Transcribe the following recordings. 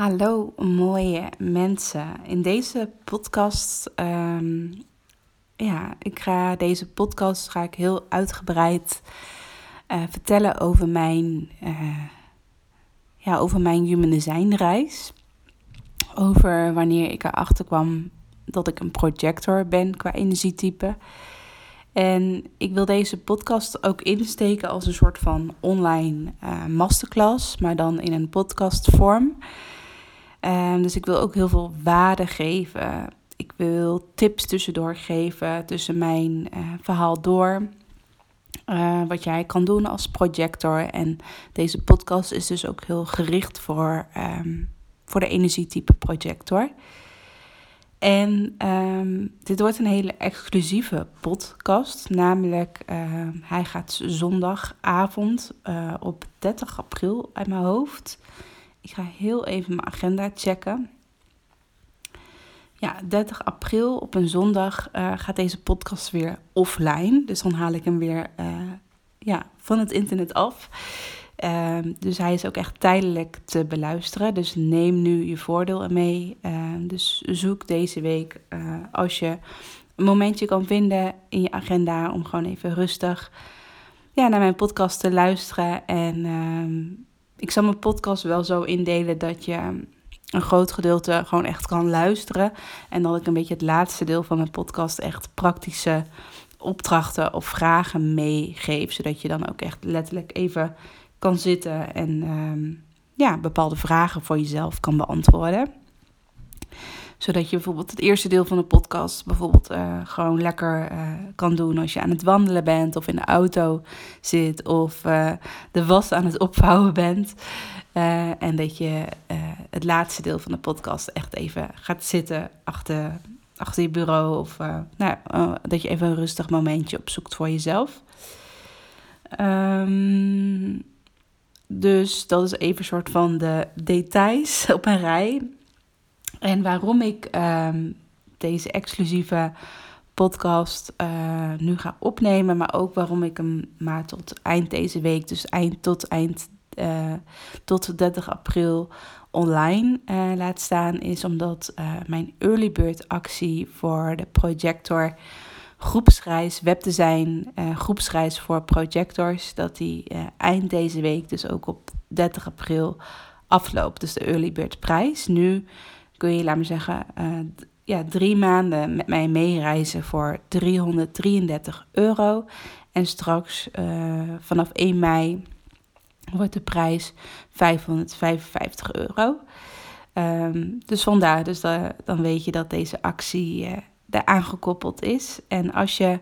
Hallo mooie mensen. In deze podcast, ehm, ja, ik ga deze podcast ga ik heel uitgebreid uh, vertellen over mijn, uh, ja, over mijn human design reis. Over wanneer ik erachter kwam dat ik een projector ben qua energietype. En ik wil deze podcast ook insteken als een soort van online uh, masterclass, maar dan in een podcastvorm. Um, dus ik wil ook heel veel waarde geven. Ik wil tips tussendoor geven tussen mijn uh, verhaal door. Uh, wat jij kan doen als projector. En deze podcast is dus ook heel gericht voor, um, voor de energietype projector. En um, dit wordt een hele exclusieve podcast. Namelijk, hij gaat zondagavond uh, op 30 april uit mijn hoofd. Ik ga heel even mijn agenda checken. Ja, 30 april op een zondag uh, gaat deze podcast weer offline. Dus dan haal ik hem weer ja, van het internet af. Uh, dus hij is ook echt tijdelijk te beluisteren. Dus neem nu je voordeel ermee. Uh, dus zoek deze week uh, als je een momentje kan vinden in je agenda om gewoon even rustig ja, naar mijn podcast te luisteren. En ehm, ik zal mijn podcast wel zo indelen dat je een groot gedeelte gewoon echt kan luisteren. En dat ik een beetje het laatste deel van mijn podcast echt praktische opdrachten of vragen meegeef. Zodat je dan ook echt letterlijk even kan zitten en um, ja, bepaalde vragen voor jezelf kan beantwoorden. Zodat je bijvoorbeeld het eerste deel van de podcast bijvoorbeeld uh, gewoon lekker uh, kan doen als je aan het wandelen bent of in de auto zit of uh, de was aan het opvouwen bent. en dat je het laatste deel van de podcast echt even gaat zitten achter, achter je bureau of nou, dat je even een rustig momentje opzoekt voor jezelf. Um, dus dat is even een soort van de details op een rij. En waarom ik um, deze exclusieve podcast uh, nu ga opnemen, maar ook waarom ik hem maar tot eind deze week, dus eind tot eind uh, tot 30 april online uh, laat staan, is omdat mijn early bird actie voor de projector groepsreis webdesign, groepsreis voor projectors, dat die eind deze week, dus ook op 30 april, afloopt. Dus de Early Bird prijs. Nu kun je, laat me zeggen, uh, ja, drie maanden met mij meereizen voor 333 euro. En straks vanaf 1 mei wordt de prijs 555 euro. Um, dus vandaar, dus da, dan weet je dat deze actie eraan gekoppeld is. En als je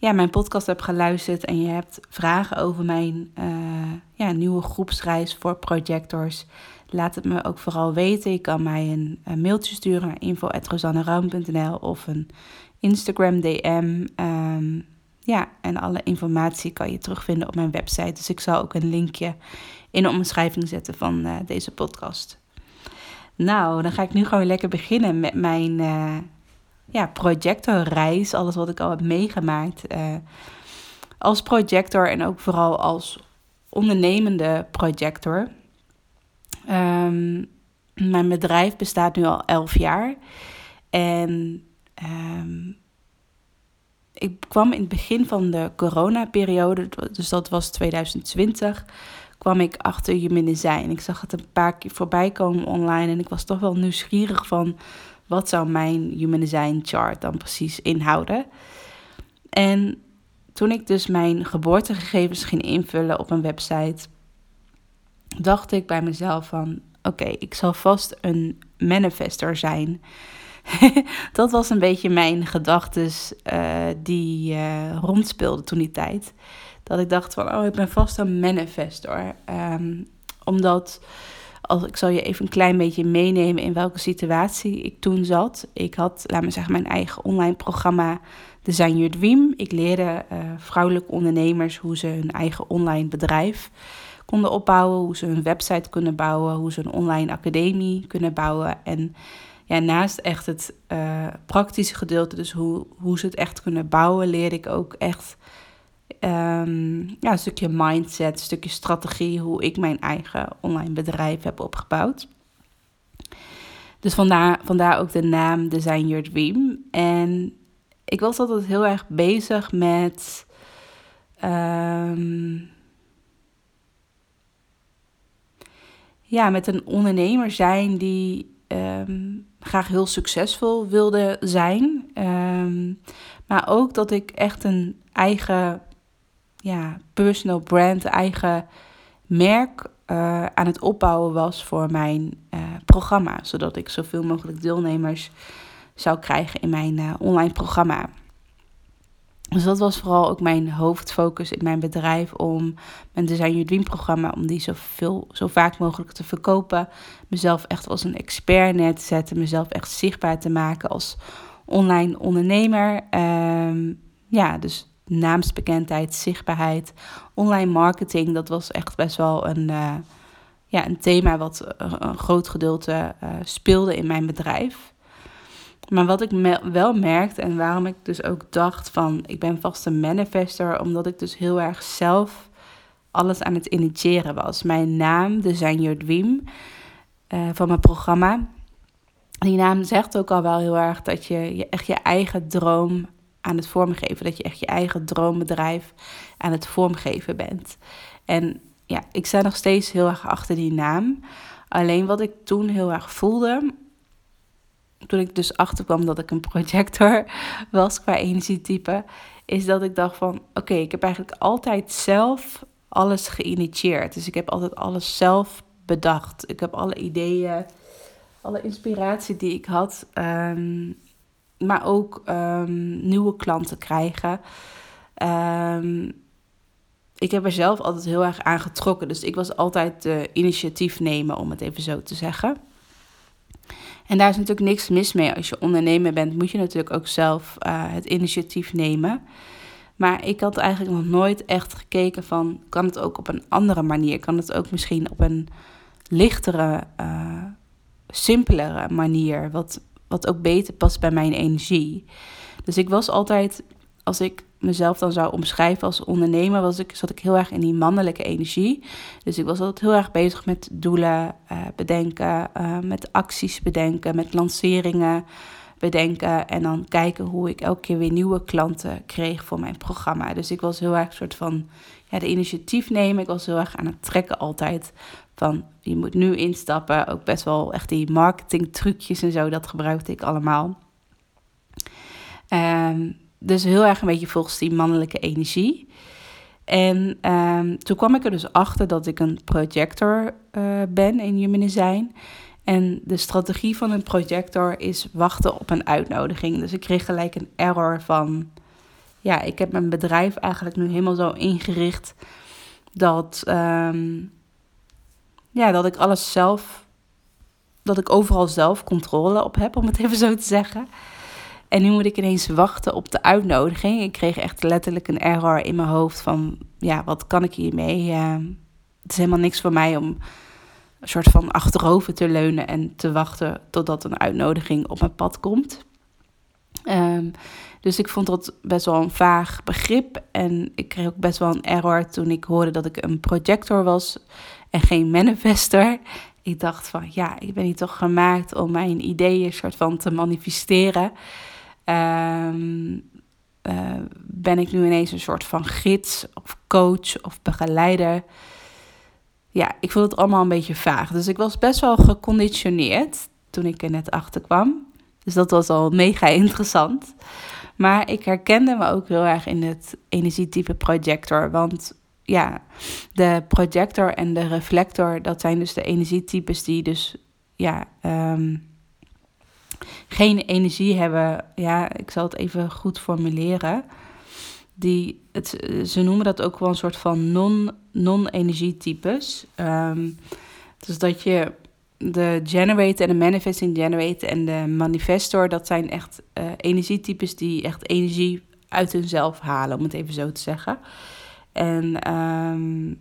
ja, mijn podcast hebt geluisterd en je hebt vragen over mijn uh, ja, nieuwe groepsreis voor projectors, laat het me ook vooral weten. Je kan mij een, mailtje sturen naar info.rosanneruim.nl of een Instagram DM. Um, ja, en alle informatie kan je terugvinden op mijn website. Dus ik zal ook een linkje in de omschrijving zetten van uh, deze podcast. Nou, dan ga ik nu gewoon lekker beginnen met mijn, uh, ja, projectorreis, alles wat ik al heb meegemaakt. Uh, als projector en ook vooral als ondernemende projector. Um, mijn bedrijf bestaat nu al elf jaar. En um, ik kwam in het begin van de coronaperiode, dus dat was 2020, kwam ik achter Human zijn. Ik zag het een paar keer voorbij komen online en ik was toch wel nieuwsgierig van wat zou mijn human design chart dan precies inhouden? En toen ik dus mijn geboortegegevens ging invullen op een website, dacht ik bij mezelf van oké, ik zal vast een manifester zijn. dat was een beetje mijn gedachtes uh, die uh, toen die tijd. Dat ik dacht van, oh, ik ben vast een manifestor. Um, omdat als, ik zal je even een klein beetje meenemen in welke situatie ik toen zat. Ik had, laat me zeggen, mijn eigen online programma Design Your Dream. Ik leerde uh, vrouwelijke ondernemers hoe ze hun eigen online bedrijf konden opbouwen, hoe ze een website kunnen bouwen, hoe ze een online academie kunnen bouwen. En ja, naast echt het uh, praktische gedeelte, dus hoe, hoe ze het echt kunnen bouwen, leerde ik ook echt um, ja, een stukje mindset, een stukje strategie, hoe ik mijn eigen online bedrijf heb opgebouwd. Dus vandaar, vandaar ook de naam Design Your Dream. En ik was altijd heel erg bezig met. Ehm, ja, met een ondernemer zijn die ehm, graag heel succesvol wilde zijn. Ehm, maar ook dat ik echt een eigen ja, personal brand, eigen merk uh, aan het opbouwen was voor mijn uh, programma. Zodat ik zoveel mogelijk deelnemers zou krijgen in mijn uh, online programma. Dus dat was vooral ook mijn hoofdfocus in mijn bedrijf om mijn Design Your Dream programma, om die zoveel, zo vaak mogelijk te verkopen. Mezelf echt als een expert neer te zetten, mezelf echt zichtbaar te maken als online ondernemer. Um, ja, dus naamsbekendheid, zichtbaarheid, online marketing, dat was echt best wel een, uh, ja, een thema wat een groot gedeelte uh, speelde in mijn bedrijf. Maar wat ik wel merkte en waarom ik dus ook dacht van ik ben vast een manifester, omdat ik dus heel erg zelf alles aan het initiëren was. Mijn naam, Design Your Dream, uh, van mijn programma. Die naam zegt ook al wel heel erg dat je, je echt je eigen droom aan het vormgeven. Dat je echt je eigen droombedrijf aan het vormgeven bent. En ja, ik sta nog steeds heel erg achter die naam. Alleen wat ik toen heel erg voelde, toen ik dus achterkwam dat ik een projector was qua energietype, is dat ik dacht van oké, ik heb eigenlijk altijd zelf alles geïnitieerd. Dus ik heb altijd alles zelf bedacht. Ik heb alle ideeën, alle inspiratie die ik had, um, maar ook um, nieuwe klanten krijgen. Um, ik heb er zelf altijd heel erg aan getrokken. Dus ik was altijd de initiatief nemen, om het even zo te zeggen. En daar is natuurlijk niks mis mee. Als je ondernemer bent, moet je natuurlijk ook zelf uh, het initiatief nemen. Maar ik had eigenlijk nog nooit echt gekeken van... kan het ook op een andere manier? Kan het ook misschien op een lichtere, uh, simpelere manier? Wat, wat ook beter past bij mijn energie. Dus ik was altijd, als ik mezelf dan zou omschrijven als ondernemer, was ik, zat ik heel erg in die mannelijke energie. Dus ik was altijd heel erg bezig met doelen uh, bedenken, uh, met acties bedenken, met lanceringen bedenken. En dan kijken hoe ik elke keer weer nieuwe klanten kreeg voor mijn programma. Dus ik was heel erg soort van ja, de initiatief nemen. Ik was heel erg aan het trekken altijd. Van je moet nu instappen. Ook best wel echt die marketing trucjes en zo, dat gebruikte ik allemaal. Um, dus heel erg een beetje volgens die mannelijke energie. En um, toen kwam ik er dus achter dat ik een projector uh, ben in Human Design. En de strategie van een projector is wachten op een uitnodiging. Dus ik kreeg gelijk een error van... Ja, ik heb mijn bedrijf eigenlijk nu helemaal zo ingericht... dat, um, ja, dat ik alles zelf... dat ik overal zelf controle op heb, om het even zo te zeggen... En nu moet ik ineens wachten op de uitnodiging. Ik kreeg echt letterlijk een error in mijn hoofd van, ja, wat kan ik hiermee? Uh, het is helemaal niks voor mij om een soort van achterover te leunen en te wachten totdat een uitnodiging op mijn pad komt. Um, dus ik vond dat best wel een vaag begrip. En ik kreeg ook best wel een error toen ik hoorde dat ik een projector was en geen manifester. Ik dacht van ja, ik ben hier toch gemaakt om mijn ideeën soort van te manifesteren. Um, uh, ben ik nu ineens een soort van gids of coach of begeleider? Ja, ik vond het allemaal een beetje vaag. Dus ik was best wel geconditioneerd toen ik er net achter kwam. Dus dat was al mega interessant. Maar ik herkende me ook heel erg in het energietype projector. Want ja, de projector en de reflector, dat zijn dus de energietypes die dus ja, um, geen energie hebben. Ja, ik zal het even goed formuleren. Die, het, ze noemen dat ook wel een soort van non, non-energietypes. Um, dus dat je de generator en de manifesting generator en de manifestor, dat zijn echt uh, energietypes die echt energie uit hunzelf halen, om het even zo te zeggen. En um,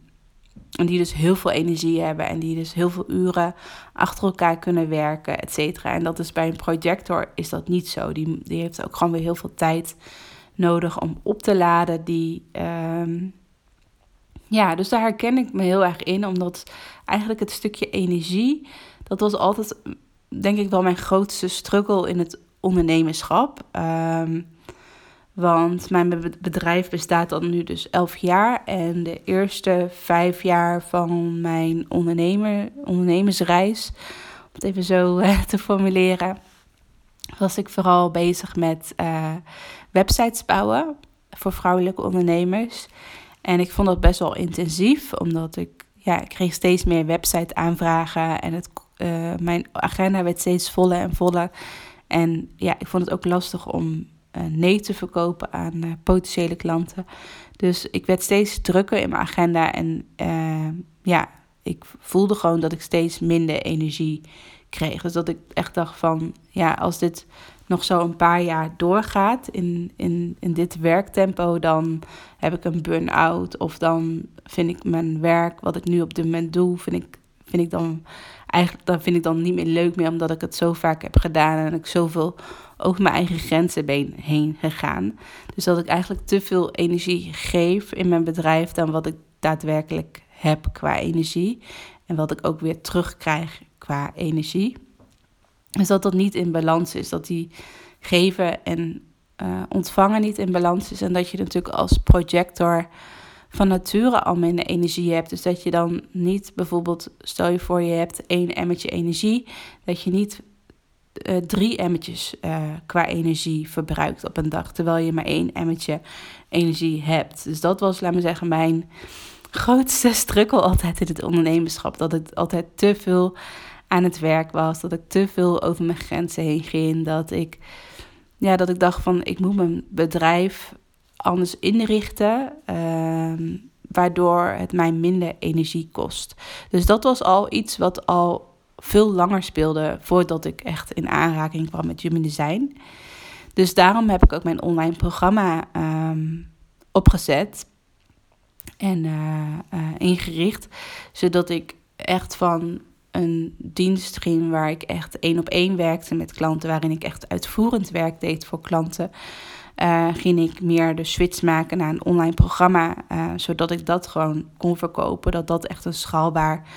en die dus heel veel energie hebben en die dus heel veel uren achter elkaar kunnen werken, et cetera. En dat is bij een projector is dat niet zo. Die, die heeft ook gewoon weer heel veel tijd nodig om op te laden. Die, um, ja, dus daar herken ik me heel erg in, omdat eigenlijk het stukje energie, dat was altijd denk ik wel mijn grootste struggle in het ondernemerschap. Um, want mijn bedrijf bestaat dan nu dus elf jaar. En de eerste vijf jaar van mijn ondernemer, ondernemersreis, om het even zo eh, te formuleren, was ik vooral bezig met uh, websites bouwen voor vrouwelijke ondernemers. En ik vond dat best wel intensief, omdat ik, ja, ik kreeg steeds meer website aanvragen en het, uh, mijn agenda werd steeds voller en voller. En ja, ik vond het ook lastig om nee te verkopen aan uh, potentiële klanten. Dus ik werd steeds drukker in mijn agenda en uh, ja, ik voelde gewoon dat ik steeds minder energie kreeg. Dus dat ik echt dacht van, ja, als dit nog zo een paar jaar doorgaat in, in, in dit werktempo, dan heb ik een burn-out. Of dan vind ik mijn werk, wat ik nu op dit moment doe, vind ik, vind ik dan eigenlijk dan vind ik dan niet meer leuk meer, omdat ik het zo vaak heb gedaan en ik zoveel over mijn eigen grenzen heen gegaan. Dus dat ik eigenlijk te veel energie geef in mijn bedrijf dan wat ik daadwerkelijk heb qua energie. En wat ik ook weer terugkrijg qua energie. Dus dat dat niet in balans is. Dat die geven en uh, ontvangen niet in balans is. En dat je natuurlijk als projector van nature al minder energie hebt. Dus dat je dan niet bijvoorbeeld, stel je voor je hebt één emmertje energie, dat je niet uh, drie emmertjes uh, qua energie verbruikt op een dag, terwijl je maar één emmertje energie hebt. Dus dat was, laat me zeggen, mijn grootste struggle altijd in het ondernemerschap. Dat ik altijd te veel aan het werk was, dat ik te veel over mijn grenzen heen ging, dat ik, ja, dat ik dacht van ik moet mijn bedrijf anders inrichten, uh, waardoor het mij minder energie kost. Dus dat was al iets wat al veel langer speelde voordat ik echt in aanraking kwam met human design. Dus daarom heb ik ook mijn online programma um, opgezet en uh, uh, ingericht, zodat ik echt van een dienst ging waar ik echt één op één werkte met klanten, waarin ik echt uitvoerend werk deed voor klanten. Uh, ging ik meer de switch maken naar een online programma, zodat ik dat gewoon kon verkopen, dat dat echt een schaalbaar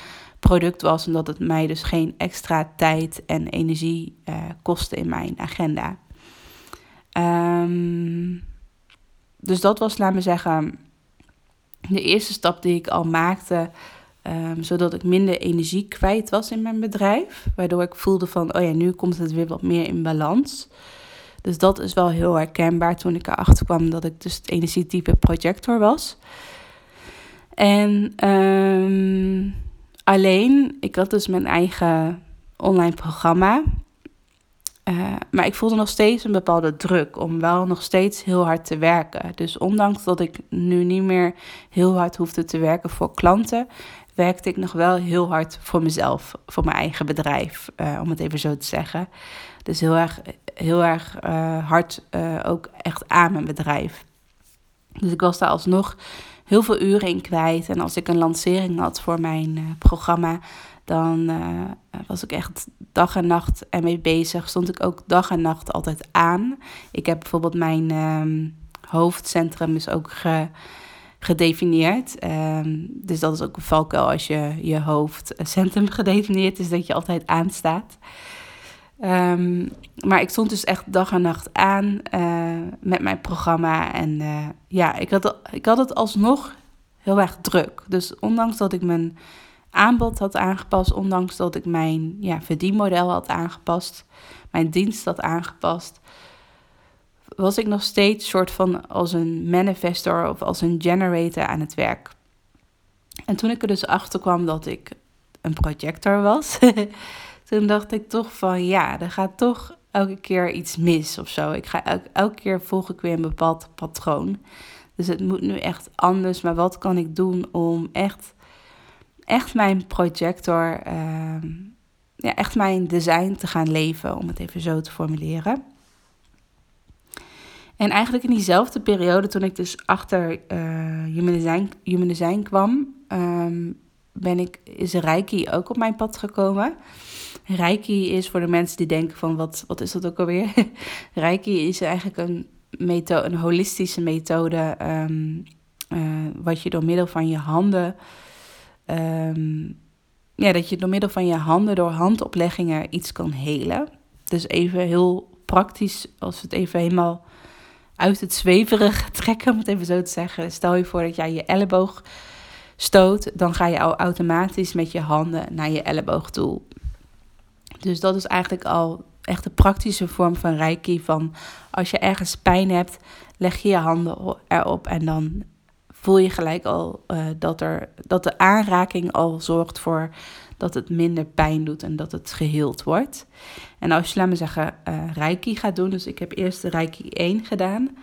product was, omdat het mij dus geen extra tijd en energie uh, kostte in mijn agenda. Um, dus dat was, laat me zeggen, de eerste stap die ik al maakte, um, zodat ik minder energie kwijt was in mijn bedrijf. Waardoor ik voelde van, oh ja, nu komt het weer wat meer in balans. Dus dat is wel heel herkenbaar toen ik erachter kwam dat ik dus het energietype projector was. En um, alleen. Ik had dus mijn eigen online programma. Uh, maar ik voelde nog steeds een bepaalde druk om wel nog steeds heel hard te werken. Dus ondanks dat ik nu niet meer heel hard hoefde te werken voor klanten, werkte ik nog wel heel hard voor mezelf, voor mijn eigen bedrijf, uh, om het even zo te zeggen. Dus heel erg, heel erg uh, hard ook echt aan mijn bedrijf. Dus ik was daar alsnog heel veel uren in kwijt. En als ik een lancering had voor mijn uh, programma, dan uh, was ik echt dag en nacht ermee bezig. Stond ik ook dag en nacht altijd aan. Ik heb bijvoorbeeld mijn um, hoofdcentrum is ook ge, gedefinieerd. Um, dus dat is ook een valkuil als je je hoofdcentrum gedefinieerd is, dat je altijd aanstaat. Um, maar ik stond dus echt dag en nacht aan uh, met mijn programma. En uh, ja, ik had, ik had het alsnog heel erg druk. Dus ondanks dat ik mijn aanbod had aangepast, ondanks dat ik mijn ja, verdienmodel had aangepast, mijn dienst had aangepast, was ik nog steeds soort van als een manifestor of als een generator aan het werk. En toen ik er dus achter kwam dat ik een projector was. toen dacht ik toch van ja, er gaat toch elke keer iets mis of zo. Ik ga elke, elke keer volg ik weer een bepaald patroon. Dus het moet nu echt anders. Maar wat kan ik doen om echt, echt mijn projector, uh, ja, echt mijn design te gaan leven, om het even zo te formuleren. En eigenlijk in diezelfde periode, toen ik dus achter uh, Human, Design, Human Design kwam, um, ben ik, is Reiki ook op mijn pad gekomen. Reiki is voor de mensen die denken van wat, wat is dat ook alweer? Reiki is eigenlijk een, een holistische methode um, uh, wat je door middel van je handen um, ja, dat je door middel van je handen, door handopleggingen, iets kan helen. Dus even heel praktisch, als we het even helemaal uit het zweverige trekken, om het even zo te zeggen. Stel je voor dat jij je elleboog stoot, dan ga je al automatisch met je handen naar je elleboog toe. Dus dat is eigenlijk al echt de praktische vorm van reiki. Van als je ergens pijn hebt, leg je je handen erop en dan voel je gelijk al uh, dat, er, dat de aanraking al zorgt voor dat het minder pijn doet en dat het geheeld wordt. En als je, laat me zeggen, uh, reiki gaat doen, dus ik heb eerst de reiki 1 gedaan,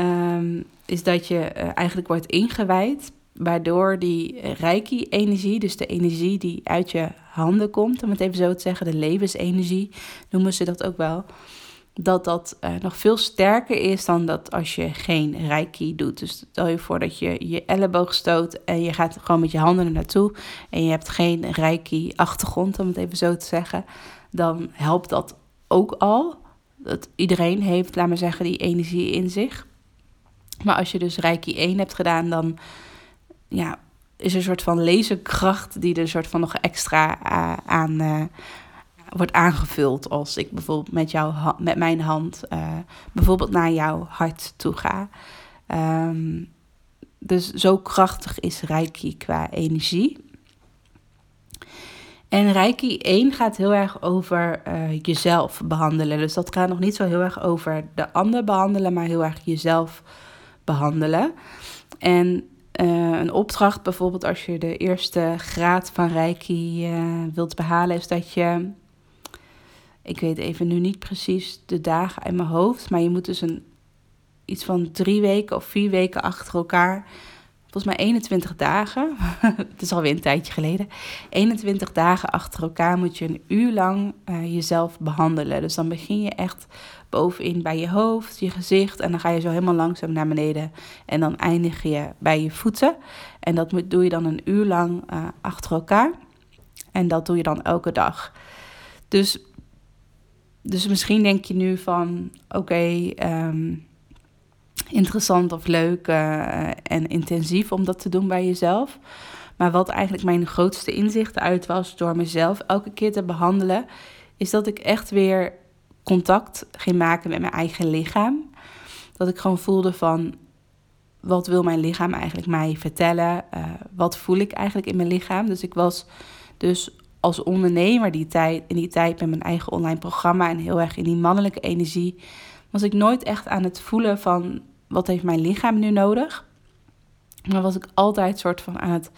um, is dat je uh, eigenlijk wordt ingewijd, waardoor die reiki-energie, dus de energie die uit je handen komt, om het even zo te zeggen, de levensenergie noemen ze dat ook wel, dat dat uh, nog veel sterker is dan dat als je geen reiki doet. Dus stel je voor dat je je elleboog stoot en je gaat gewoon met je handen er naartoe en je hebt geen reiki-achtergrond, om het even zo te zeggen, dan helpt dat ook al. Dat iedereen heeft, laat maar zeggen, die energie in zich. Maar als je dus reiki 1 hebt gedaan, dan ja, is een soort van laserkracht die er een soort van nog extra uh, aan uh, wordt aangevuld. Als ik bijvoorbeeld met, jou, met mijn hand uh, bijvoorbeeld naar jouw hart toe ga. Um, dus zo krachtig is Reiki qua energie. En Reiki 1 gaat heel erg over jezelf behandelen. Dus dat gaat nog niet zo heel erg over de ander behandelen, maar heel erg jezelf behandelen. En uh, een opdracht, bijvoorbeeld als je de eerste graad van Reiki uh, wilt behalen, is dat je, ik weet even nu niet precies de dagen in mijn hoofd, maar je moet dus een, iets van drie weken of vier weken achter elkaar, volgens mij 21 dagen, het is alweer een tijdje geleden, 21 dagen achter elkaar moet je een uur lang uh, jezelf behandelen. Dus dan begin je echt bovenin bij je hoofd, je gezicht. En dan ga je zo helemaal langzaam naar beneden. En dan eindig je bij je voeten. En dat doe je dan een uur lang uh, achter elkaar. En dat doe je dan elke dag. Dus, dus misschien denk je nu van: oké, ehm, interessant of leuk uh, en intensief om dat te doen bij jezelf. Maar wat eigenlijk mijn grootste inzicht uit was door mezelf elke keer te behandelen, is dat ik echt weer contact ging maken met mijn eigen lichaam. Dat ik gewoon voelde van, wat wil mijn lichaam eigenlijk mij vertellen? Uh, wat voel ik eigenlijk in mijn lichaam? Dus ik was dus als ondernemer die tijd, in die tijd met mijn eigen online programma en heel erg in die mannelijke energie, was ik nooit echt aan het voelen van wat heeft mijn lichaam nu nodig. Maar was ik altijd soort van aan het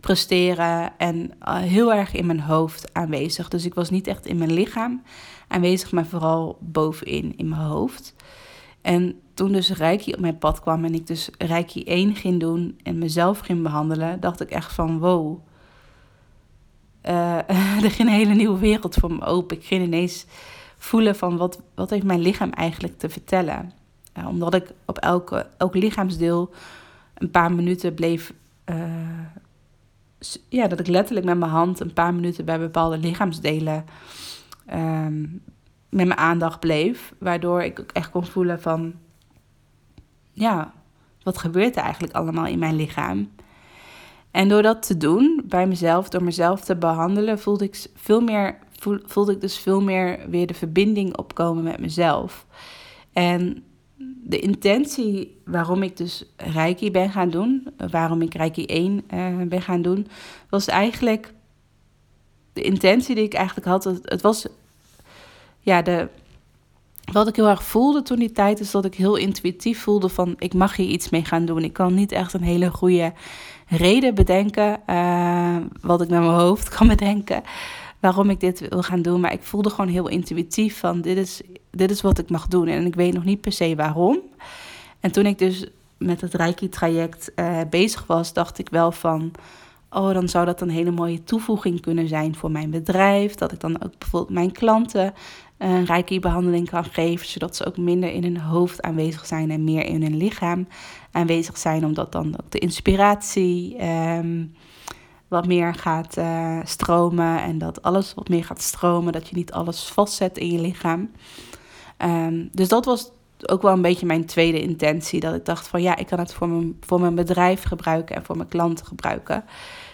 presteren en uh, heel erg in mijn hoofd aanwezig. Dus ik was niet echt in mijn lichaam aanwezig, maar vooral bovenin in mijn hoofd. En toen dus Reiki op mijn pad kwam en ik dus Reiki 1 ging doen en mezelf ging behandelen, dacht ik echt van wow. Uh, er ging een hele nieuwe wereld voor me open. Ik ging ineens voelen van wat, wat heeft mijn lichaam eigenlijk te vertellen. Uh, omdat ik op elke, elk lichaamsdeel een paar minuten bleef. Ja, dat ik letterlijk met mijn hand een paar minuten bij bepaalde lichaamsdelen um, met mijn aandacht bleef. Waardoor ik ook echt kon voelen van, ja, wat gebeurt er eigenlijk allemaal in mijn lichaam? En door dat te doen bij mezelf, door mezelf te behandelen, voelde ik, veel meer, voelde ik dus veel meer weer de verbinding opkomen met mezelf. En de intentie waarom ik dus Reiki ben gaan doen, waarom ik Reiki 1 uh, eh, ben gaan doen, was eigenlijk de intentie die ik eigenlijk had. Het, was, ja, de, wat ik heel erg voelde toen die tijd is dat ik heel intuïtief voelde van ik mag hier iets mee gaan doen. Ik kan niet echt een hele goede reden bedenken, uh, wat ik met mijn hoofd kan bedenken waarom ik dit wil gaan doen. Maar ik voelde gewoon heel intuïtief van dit is, dit is wat ik mag doen. En ik weet nog niet per se waarom. En toen ik dus met het Reiki-traject uh, bezig was, dacht ik wel van... Oh, dan zou dat een hele mooie toevoeging kunnen zijn voor mijn bedrijf. Dat ik dan ook bijvoorbeeld mijn klanten een Reiki-behandeling kan geven, zodat ze ook minder in hun hoofd aanwezig zijn en meer in hun lichaam aanwezig zijn, omdat dan ook de inspiratie um, wat meer gaat uh, stromen en dat alles wat meer gaat stromen, dat je niet alles vastzet in je lichaam. Um, dus dat was ook wel een beetje mijn tweede intentie, dat ik dacht van ja, ik kan het voor mijn, voor mijn bedrijf gebruiken en voor mijn klanten gebruiken.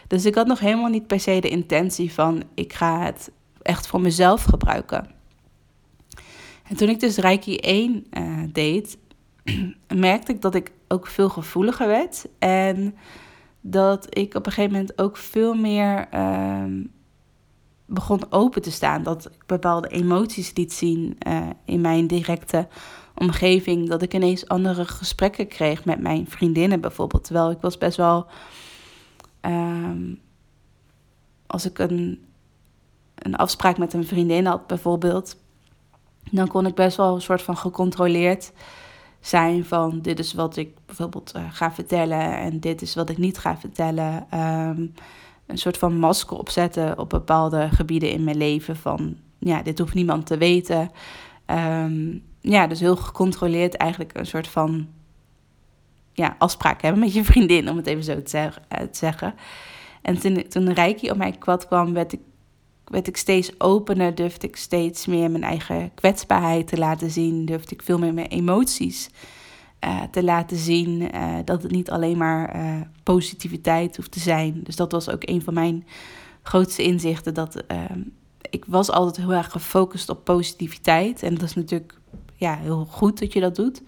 Dus ik had nog helemaal niet per se de intentie van ik ga het echt voor mezelf gebruiken. En toen ik dus Reiki 1 uh, eh, deed, merkte ik dat ik ook veel gevoeliger werd. En dat ik op een gegeven moment ook veel meer uh, begon open te staan. Dat ik bepaalde emoties liet zien uh, in mijn directe omgeving. Dat ik ineens andere gesprekken kreeg met mijn vriendinnen bijvoorbeeld. Terwijl ik was best wel. Um, als ik een, een afspraak met een vriendin had bijvoorbeeld. Dan kon ik best wel een soort van gecontroleerd zijn van dit is wat ik bijvoorbeeld uh, ga vertellen en dit is wat ik niet ga vertellen. Um, een soort van masker opzetten op bepaalde gebieden in mijn leven van ja, dit hoeft niemand te weten. Um, ja, dus heel gecontroleerd eigenlijk een soort van ja, afspraak hebben met je vriendin, om het even zo te, eh, zeggen. En toen, toen Reiki op mijn kwad kwam, werd ik, werd ik steeds opener, durfde ik steeds meer mijn eigen kwetsbaarheid te laten zien, durfde ik veel meer mijn emoties uh, te laten zien. Uh, dat het niet alleen maar uh, positiviteit hoeft te zijn. Dus dat was ook een van mijn grootste inzichten. Dat ehm, ik was altijd heel erg gefocust op positiviteit. En dat is natuurlijk ja, heel goed dat je dat doet.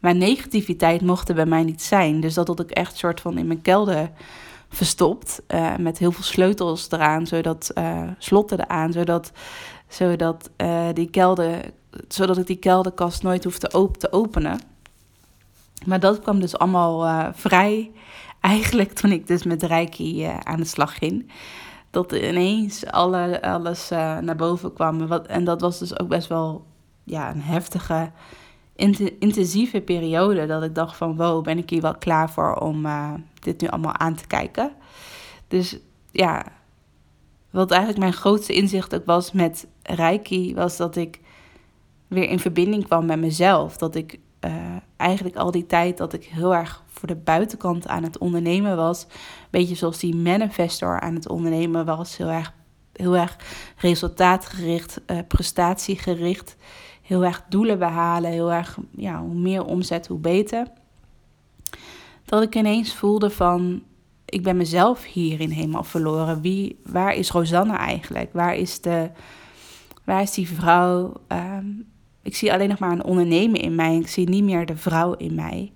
Maar negativiteit mocht er bij mij niet zijn. Dus dat had ik echt soort van in mijn kelder verstopt. Met heel veel sleutels eraan, zodat slotten eraan, zodat, zodat, die kelder, zodat ik die kelderkast nooit hoefde op te openen. Maar dat kwam dus allemaal vrij. Eigenlijk toen ik dus met Reiki aan de slag ging. Dat ineens alle, alles naar boven kwam. Wat, en dat was dus ook best wel ja, een heftige, intensieve periode. Dat ik dacht van, wow, ben ik hier wel klaar voor om dit nu allemaal aan te kijken. Dus ja, wat eigenlijk mijn grootste inzicht ook was met Reiki, was dat ik weer in verbinding kwam met mezelf. Dat ik uh, eigenlijk al die tijd dat ik heel erg voor de buitenkant aan het ondernemen was. Een beetje zoals die manifestor aan het ondernemen was. Heel erg, heel erg resultaatgericht, uh, prestatiegericht heel erg doelen behalen, heel erg, ja, hoe meer omzet, hoe beter. Dat ik ineens voelde van, ik ben mezelf hierin helemaal verloren. Wie, waar is Rosanne eigenlijk? Waar is, de, waar is die vrouw? Ehm, ik zie alleen nog maar een ondernemer in mij. Ik zie niet meer de vrouw in mij.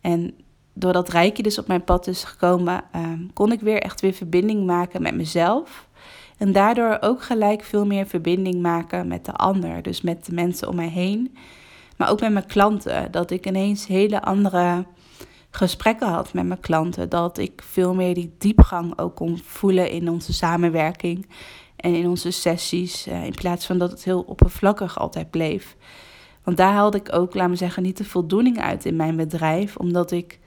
En doordat Rijkje dus op mijn pad is gekomen, ehm, kon ik weer echt weer verbinding maken met mezelf. En daardoor ook gelijk veel meer verbinding maken met de ander. Dus met de mensen om mij heen. Maar ook met mijn klanten. Dat ik ineens hele andere gesprekken had met mijn klanten. Dat ik veel meer die diepgang ook kon voelen in onze samenwerking. En in onze sessies. Eh, in plaats van dat het heel oppervlakkig altijd bleef. Want daar haalde ik ook, laat me zeggen, niet de voldoening uit in mijn bedrijf. Omdat ik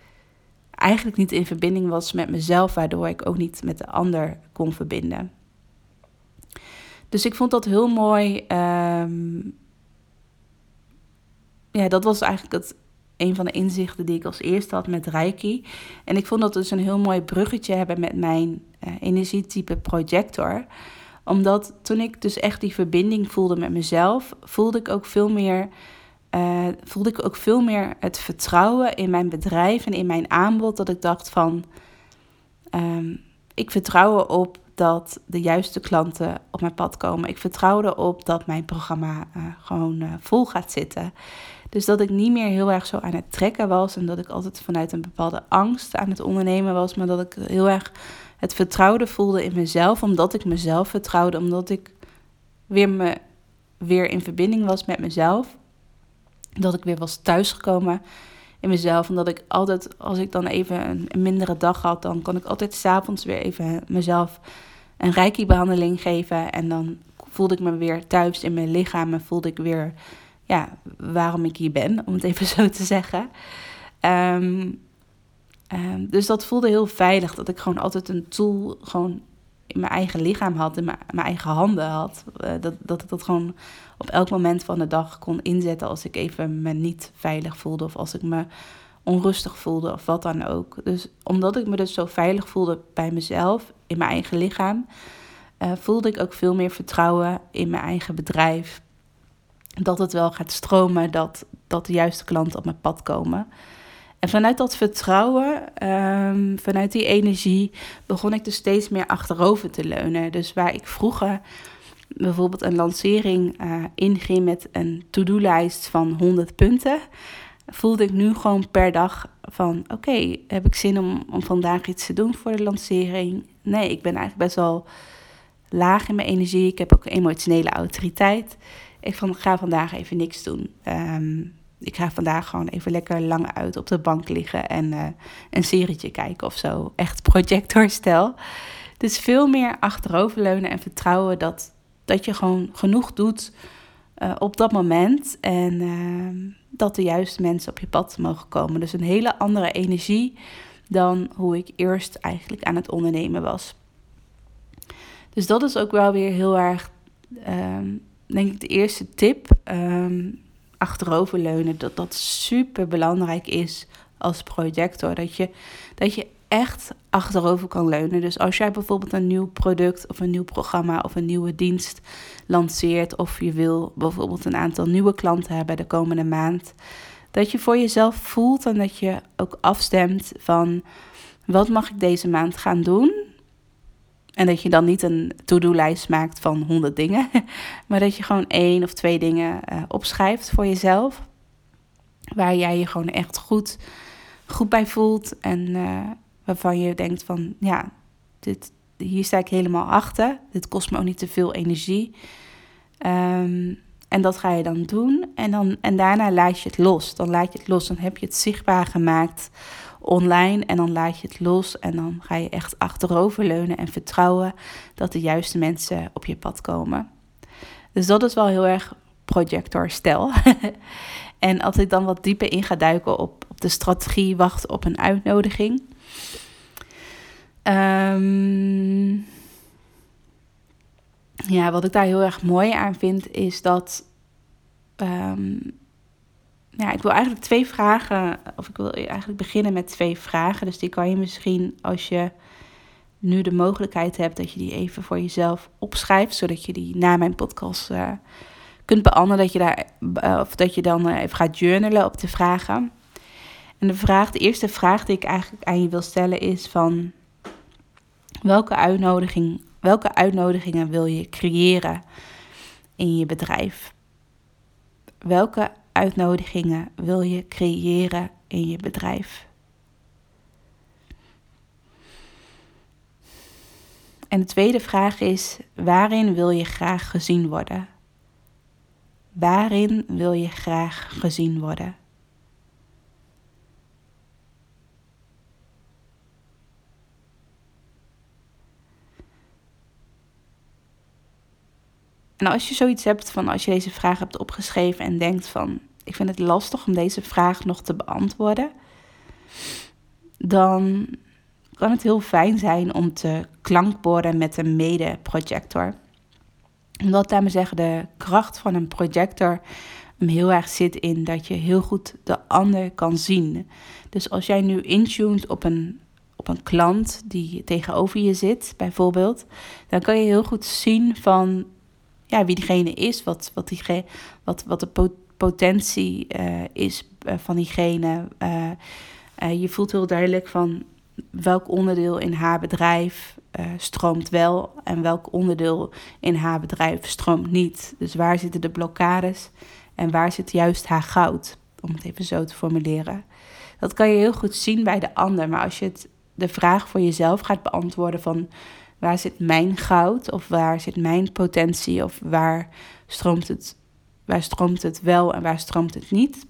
eigenlijk niet in verbinding was met mezelf. Waardoor ik ook niet met de ander kon verbinden. Dus ik vond dat heel mooi. Ehm, ja, dat was eigenlijk het, een van de inzichten die ik als eerste had met Reiki. En ik vond dat dus een heel mooi bruggetje hebben met mijn uh, energietype projector. Omdat toen ik dus echt die verbinding voelde met mezelf, voelde ik ook veel meer. Uh, voelde ik ook veel meer het vertrouwen in mijn bedrijf en in mijn aanbod. Dat ik dacht van. Um, ik vertrouw erop dat de juiste klanten op mijn pad komen. Ik vertrouw erop dat mijn programma uh, gewoon uh, vol gaat zitten. Dus dat ik niet meer heel erg zo aan het trekken was en dat ik altijd vanuit een bepaalde angst aan het ondernemen was, maar dat ik heel erg het vertrouwde voelde in mezelf, omdat ik mezelf vertrouwde, omdat ik weer, me, weer in verbinding was met mezelf. Dat ik weer was thuisgekomen in mezelf. Omdat ik altijd, als ik dan even een, mindere dag had, dan kan ik altijd s'avonds weer even mezelf een reiki-behandeling geven. En dan voelde ik me weer thuis in mijn lichaam en voelde ik weer ja, waarom ik hier ben, om het even zo te zeggen. Ehm, ehm, dus dat voelde heel veilig, dat ik gewoon altijd een tool gewoon in mijn eigen lichaam had, in mijn, mijn eigen handen had. Uh, dat, dat ik dat gewoon op elk moment van de dag kon inzetten als ik even me niet veilig voelde of als ik me onrustig voelde of wat dan ook. Dus omdat ik me dus zo veilig voelde bij mezelf, in mijn eigen lichaam, uh, voelde ik ook veel meer vertrouwen in mijn eigen bedrijf. Dat het wel gaat stromen, dat, dat de juiste klanten op mijn pad komen. En vanuit dat vertrouwen, ehm, vanuit die energie, begon ik dus steeds meer achterover te leunen. Dus waar ik vroeger bijvoorbeeld een lancering uh, inging met een to-do-lijst van 100 punten, voelde ik nu gewoon per dag van: oké, heb ik zin om, vandaag iets te doen voor de lancering? Nee, ik ben eigenlijk best wel laag in mijn energie. Ik heb ook emotionele autoriteit. Ik van, ga vandaag even niks doen. Ehm, ik ga vandaag gewoon even lekker lang uit op de bank liggen en uh, een serietje kijken of zo. Echt projectorstijl. Dus veel meer achteroverleunen en vertrouwen dat, dat je gewoon genoeg doet uh, op dat moment. En uh, dat de juiste mensen op je pad mogen komen. Dus een hele andere energie dan hoe ik eerst eigenlijk aan het ondernemen was. Dus dat is ook wel weer heel erg, um, denk ik, de eerste tip. Um, achteroverleunen, dat dat super belangrijk is als projector. Dat je, dat je echt achterover kan leunen. Dus als jij bijvoorbeeld een nieuw product of een nieuw programma of een nieuwe dienst lanceert, of je wil bijvoorbeeld een aantal nieuwe klanten hebben de komende maand, dat je voor jezelf voelt en dat je ook afstemt van wat mag ik deze maand gaan doen en dat je dan niet een to-do-lijst maakt van 100 dingen, maar dat je gewoon één of twee dingen uh, opschrijft voor jezelf. Waar jij je gewoon echt goed, goed bij voelt en uh, waarvan je denkt van ja, dit, hier sta ik helemaal achter. Dit kost me ook niet te veel energie. Um, en dat ga je dan doen. En, dan, en daarna laat je het los. Dan laat je het los. Dan heb je het zichtbaar gemaakt online en dan laat je het los en dan ga je echt achteroverleunen en vertrouwen dat de juiste mensen op je pad komen. Dus dat is wel heel erg projector-stijl. en als ik dan wat dieper in ga duiken op, op de strategie wachten op een uitnodiging. Um, ja, wat ik daar heel erg mooi aan vind is dat um, ja, ik wil eigenlijk twee vragen, of ik wil eigenlijk beginnen met twee vragen. Dus die kan je misschien, als je nu de mogelijkheid hebt, dat je die even voor jezelf opschrijft, zodat je die na mijn podcast uh, kunt beantwoorden. Dat je, daar, uh, of dat je dan uh, even gaat journalen op de vragen. En de, vraag, de eerste vraag die ik eigenlijk aan je wil stellen is van welke, uitnodiging, welke uitnodigingen wil je creëren in je bedrijf? Welke uitnodigingen wil je creëren in je bedrijf? En de tweede vraag is: waarin wil je graag gezien worden? Waarin wil je graag gezien worden? En als je zoiets hebt van als je deze vraag hebt opgeschreven en denkt van ik vind het lastig om deze vraag nog te beantwoorden, dan kan het heel fijn zijn om te klankborden met een mede-projector. Omdat, daarmee zeggen, de kracht van een projector hem heel erg zit in dat je heel goed de ander kan zien. Dus als jij nu intuned op een, op een klant die tegenover je zit, bijvoorbeeld, dan kan je heel goed zien van ja, wie diegene is, wat, wat, diegene, wat, wat de potentie uh, is uh, van diegene. Uh, je voelt heel duidelijk van welk onderdeel in haar bedrijf stroomt wel en welk onderdeel in haar bedrijf stroomt niet. Dus waar zitten de blokkades en waar zit juist haar goud, om het even zo te formuleren. Dat kan je heel goed zien bij de ander, maar als je het, de vraag voor jezelf gaat beantwoorden van Waar zit mijn goud? Of waar zit mijn potentie? Of waar stroomt het, waar stroomt het wel en waar stroomt het niet?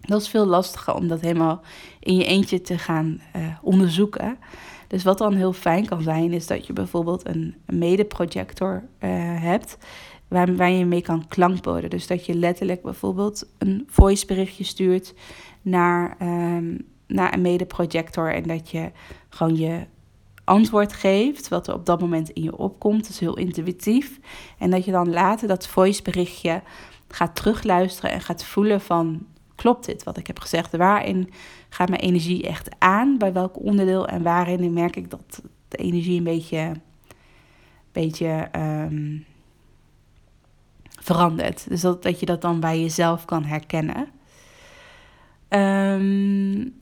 Dat is veel lastiger om dat helemaal in je eentje te gaan uh, onderzoeken. Dus wat dan heel fijn kan zijn, is dat je bijvoorbeeld een, mede-projector uh, hebt. Waar, waar je mee kan klankborden. Dus dat je letterlijk bijvoorbeeld een voiceberichtje stuurt naar, um, naar een mede-projector. En dat je gewoon je antwoord geeft, wat er op dat moment in je opkomt. Dat is heel intuïtief. En dat je dan later dat voiceberichtje gaat terugluisteren en gaat voelen van... Klopt dit wat ik heb gezegd? Waarin gaat mijn energie echt aan? Bij welk onderdeel? En waarin merk ik dat de energie een beetje, beetje um, verandert? Dus dat, dat je dat dan bij jezelf kan herkennen. Um,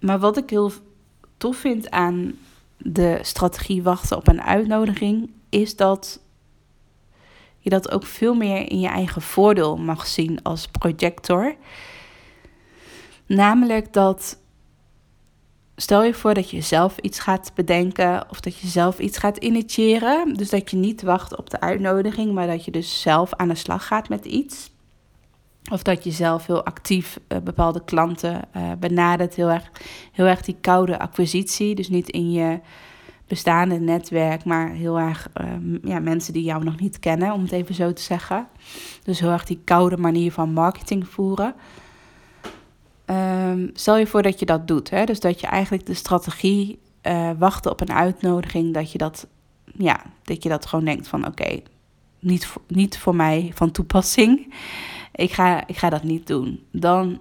maar wat ik heel tof vind aan de strategie wachten op een uitnodiging, is dat je dat ook veel meer in je eigen voordeel mag zien als projector. Namelijk dat stel je voor dat je zelf iets gaat bedenken of dat je zelf iets gaat initiëren. Dus dat je niet wacht op de uitnodiging, maar dat je dus zelf aan de slag gaat met iets. Of dat je zelf heel actief uh, bepaalde klanten uh, benadert. Heel erg, heel erg die koude acquisitie. Dus niet in je bestaande netwerk, maar heel erg uh, ja, mensen die jou nog niet kennen, om het even zo te zeggen. Dus heel erg die koude manier van marketing voeren. Um, stel je voor dat je dat doet. Hè? Dus dat je eigenlijk de strategie uh, wachten op een uitnodiging, dat je dat, ja, dat je dat gewoon denkt van oké, niet, niet voor mij van toepassing. Ik ga, ik ga dat niet doen. Dan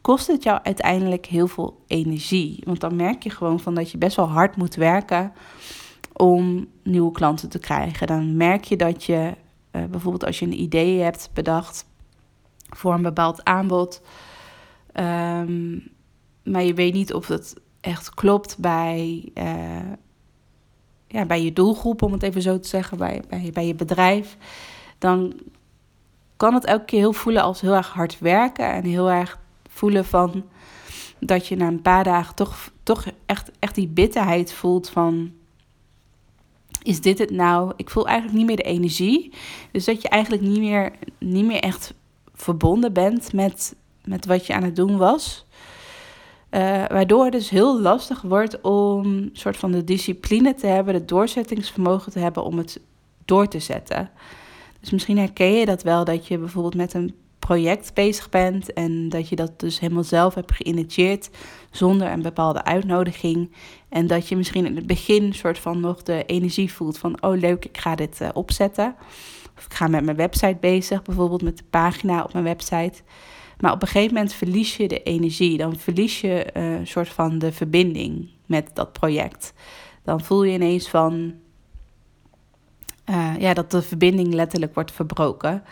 kost het jou uiteindelijk heel veel energie. Want dan merk je gewoon van dat je best wel hard moet werken om nieuwe klanten te krijgen. Dan merk je dat je uh, bijvoorbeeld als je een idee hebt bedacht voor een bepaald aanbod Um, maar je weet niet of het echt klopt bij, uh, ja, bij je doelgroep, om het even zo te zeggen, bij, bij, bij je bedrijf. Dan kan het elke keer heel voelen als heel erg hard werken en heel erg voelen van dat je na een paar dagen toch, toch echt, echt die bitterheid voelt van is dit het nou? Ik voel eigenlijk niet meer de energie. Dus dat je eigenlijk niet meer, niet meer echt verbonden bent met, met wat je aan het doen was. Uh, waardoor het dus heel lastig wordt om een soort van de discipline te hebben, het doorzettingsvermogen te hebben om het door te zetten. Dus misschien herken je dat wel, dat je bijvoorbeeld met een project bezig bent en dat je dat dus helemaal zelf hebt geïnitieerd zonder een bepaalde uitnodiging. En dat je misschien in het begin soort van nog de energie voelt van, oh leuk, ik ga dit uh, opzetten. Of ik ga met mijn website bezig, bijvoorbeeld met de pagina op mijn website. Maar op een gegeven moment verlies je de energie. Dan verlies je uh, een soort van de verbinding met dat project. Dan voel je ineens van. Uh, ja, dat de verbinding letterlijk wordt verbroken.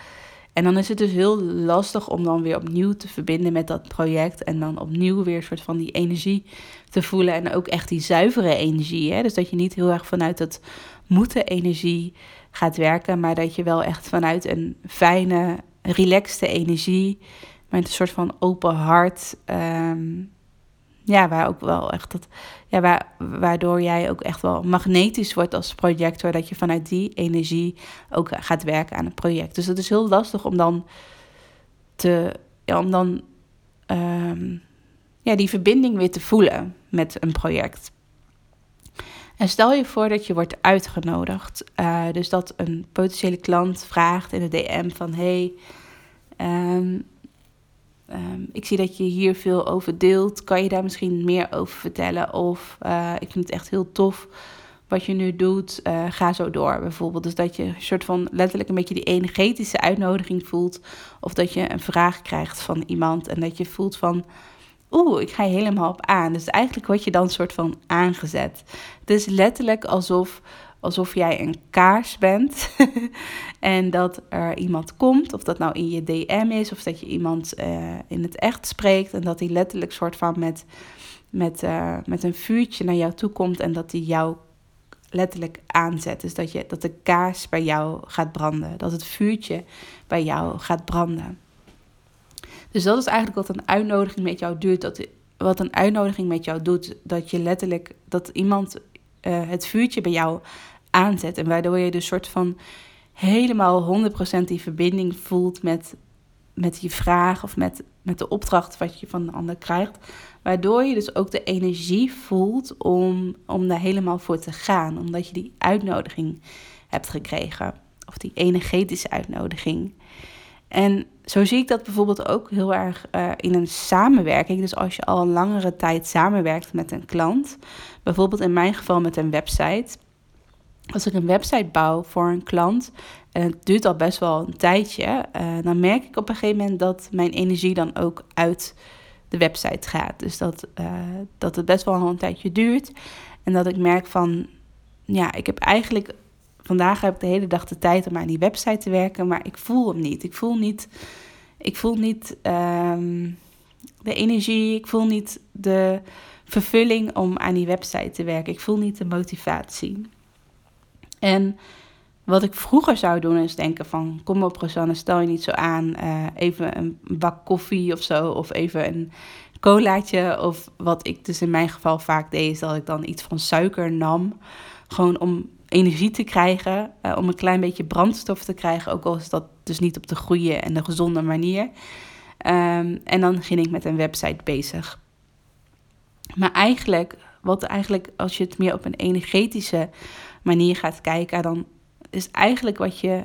En dan is het dus heel lastig om dan weer opnieuw te verbinden met dat project. En dan opnieuw weer een soort van die energie te voelen. En ook echt die zuivere energie. Hè? Dus dat je niet heel erg vanuit het moeten energie gaat werken. Maar dat je wel echt vanuit een fijne, relaxte energie met een soort van open hart. Um, ja, waar ook wel echt dat. Ja, waar, waardoor jij ook echt wel magnetisch wordt als projector. Dat je vanuit die energie ook gaat werken aan het project. Dus het is heel lastig om dan te. Ja, om dan. Um, ja, die verbinding weer te voelen met een project. En stel je voor dat je wordt uitgenodigd. Uh, dus dat een potentiële klant vraagt in de DM van hey. Um, Um, ik zie dat je hier veel over deelt. Kan je daar misschien meer over vertellen? Of uh, ik vind het echt heel tof wat je nu doet. Uh, ga zo door bijvoorbeeld. Dus dat je een soort van letterlijk een beetje die energetische uitnodiging voelt. Of dat je een vraag krijgt van iemand. En dat je voelt van. Oeh, ik ga helemaal op aan. Dus eigenlijk word je dan soort van aangezet. Het is letterlijk alsof alsof jij een kaars bent. en dat er iemand komt, of dat nou in je DM is, of dat je iemand uh, in het echt spreekt. En dat hij letterlijk soort van met, met, uh, met een vuurtje naar jou toe komt en dat hij jou letterlijk aanzet. Dus dat, je, dat de kaars bij jou gaat branden. Dat het vuurtje bij jou gaat branden. Dus dat is eigenlijk wat een uitnodiging met jou doet. Dat, wat een uitnodiging met jou doet. Dat je letterlijk, dat iemand uh, het vuurtje bij jou aanzet. En waardoor je dus soort van helemaal 100% die verbinding voelt met, met je vraag of met, met de opdracht wat je van de ander krijgt. Waardoor je dus ook de energie voelt om, om daar helemaal voor te gaan. Omdat je die uitnodiging hebt gekregen. Of die energetische uitnodiging. En zo zie ik dat bijvoorbeeld ook heel erg uh, in een samenwerking. Dus als je al een langere tijd samenwerkt met een klant, bijvoorbeeld in mijn geval met een website, als ik een website bouw voor een klant, en het duurt al best wel een tijdje, uh, dan merk ik op een gegeven moment dat mijn energie dan ook uit de website gaat. Dus dat, uh, dat het best wel een tijdje duurt. En dat ik merk van, ja, ik heb eigenlijk, vandaag heb ik de hele dag de tijd om aan die website te werken, maar ik voel hem niet. Ik voel niet, ik voel niet um, de energie, ik voel niet de vervulling om aan die website te werken. Ik voel niet de motivatie. En wat ik vroeger zou doen is denken van... kom op Rosanne, stel je niet zo aan. Uh, even een bak koffie of zo. Of even een colaatje. Of wat ik dus in mijn geval vaak deed... is dat ik dan iets van suiker nam. Gewoon om energie te krijgen. Uh, om een klein beetje brandstof te krijgen. Ook al is dat dus niet op de goede en de gezonde manier. Um, en dan ging ik met een website bezig. Maar eigenlijk, wat eigenlijk als je het meer op een energetische manier gaat kijken, dan is eigenlijk wat je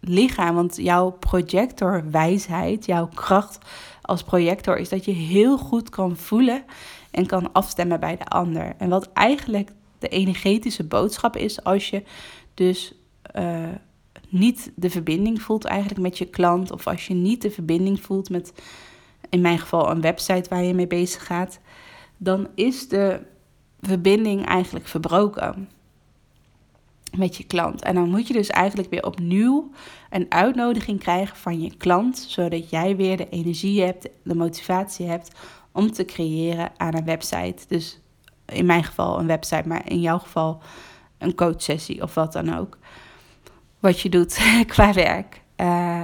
lichaam, want jouw projectorwijsheid, jouw kracht als projector is dat je heel goed kan voelen en kan afstemmen bij de ander. En wat eigenlijk de energetische boodschap is als je dus uh, niet de verbinding voelt eigenlijk met je klant of als je niet de verbinding voelt met in mijn geval een website waar je mee bezig gaat, dan is de verbinding eigenlijk verbroken met je klant. En dan moet je dus eigenlijk weer opnieuw een uitnodiging krijgen van je klant, zodat jij weer de energie hebt, de motivatie hebt om te creëren aan een website. Dus in mijn geval een website, maar in jouw geval een coachsessie of wat dan ook. Wat je doet qua werk. Uh,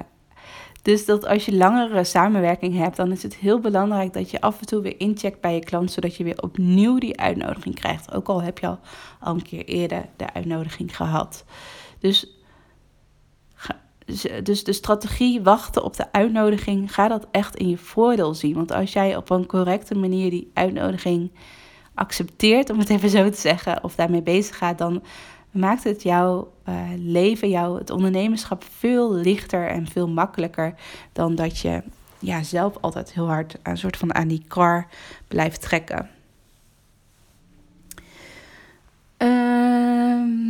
dus dat als je langere samenwerking hebt, dan is het heel belangrijk dat je af en toe weer incheckt bij je klant, zodat je weer opnieuw die uitnodiging krijgt. Ook al heb je al, al een keer eerder de uitnodiging gehad. Dus, dus de strategie wachten op de uitnodiging, ga dat echt in je voordeel zien. Want als jij op een correcte manier die uitnodiging accepteert, om het even zo te zeggen, of daarmee bezig gaat, dan maakt het jouw uh, leven, jouw, het ondernemerschap veel lichter en veel makkelijker dan dat je ja, zelf altijd heel hard een soort van aan die kar blijft trekken. Um,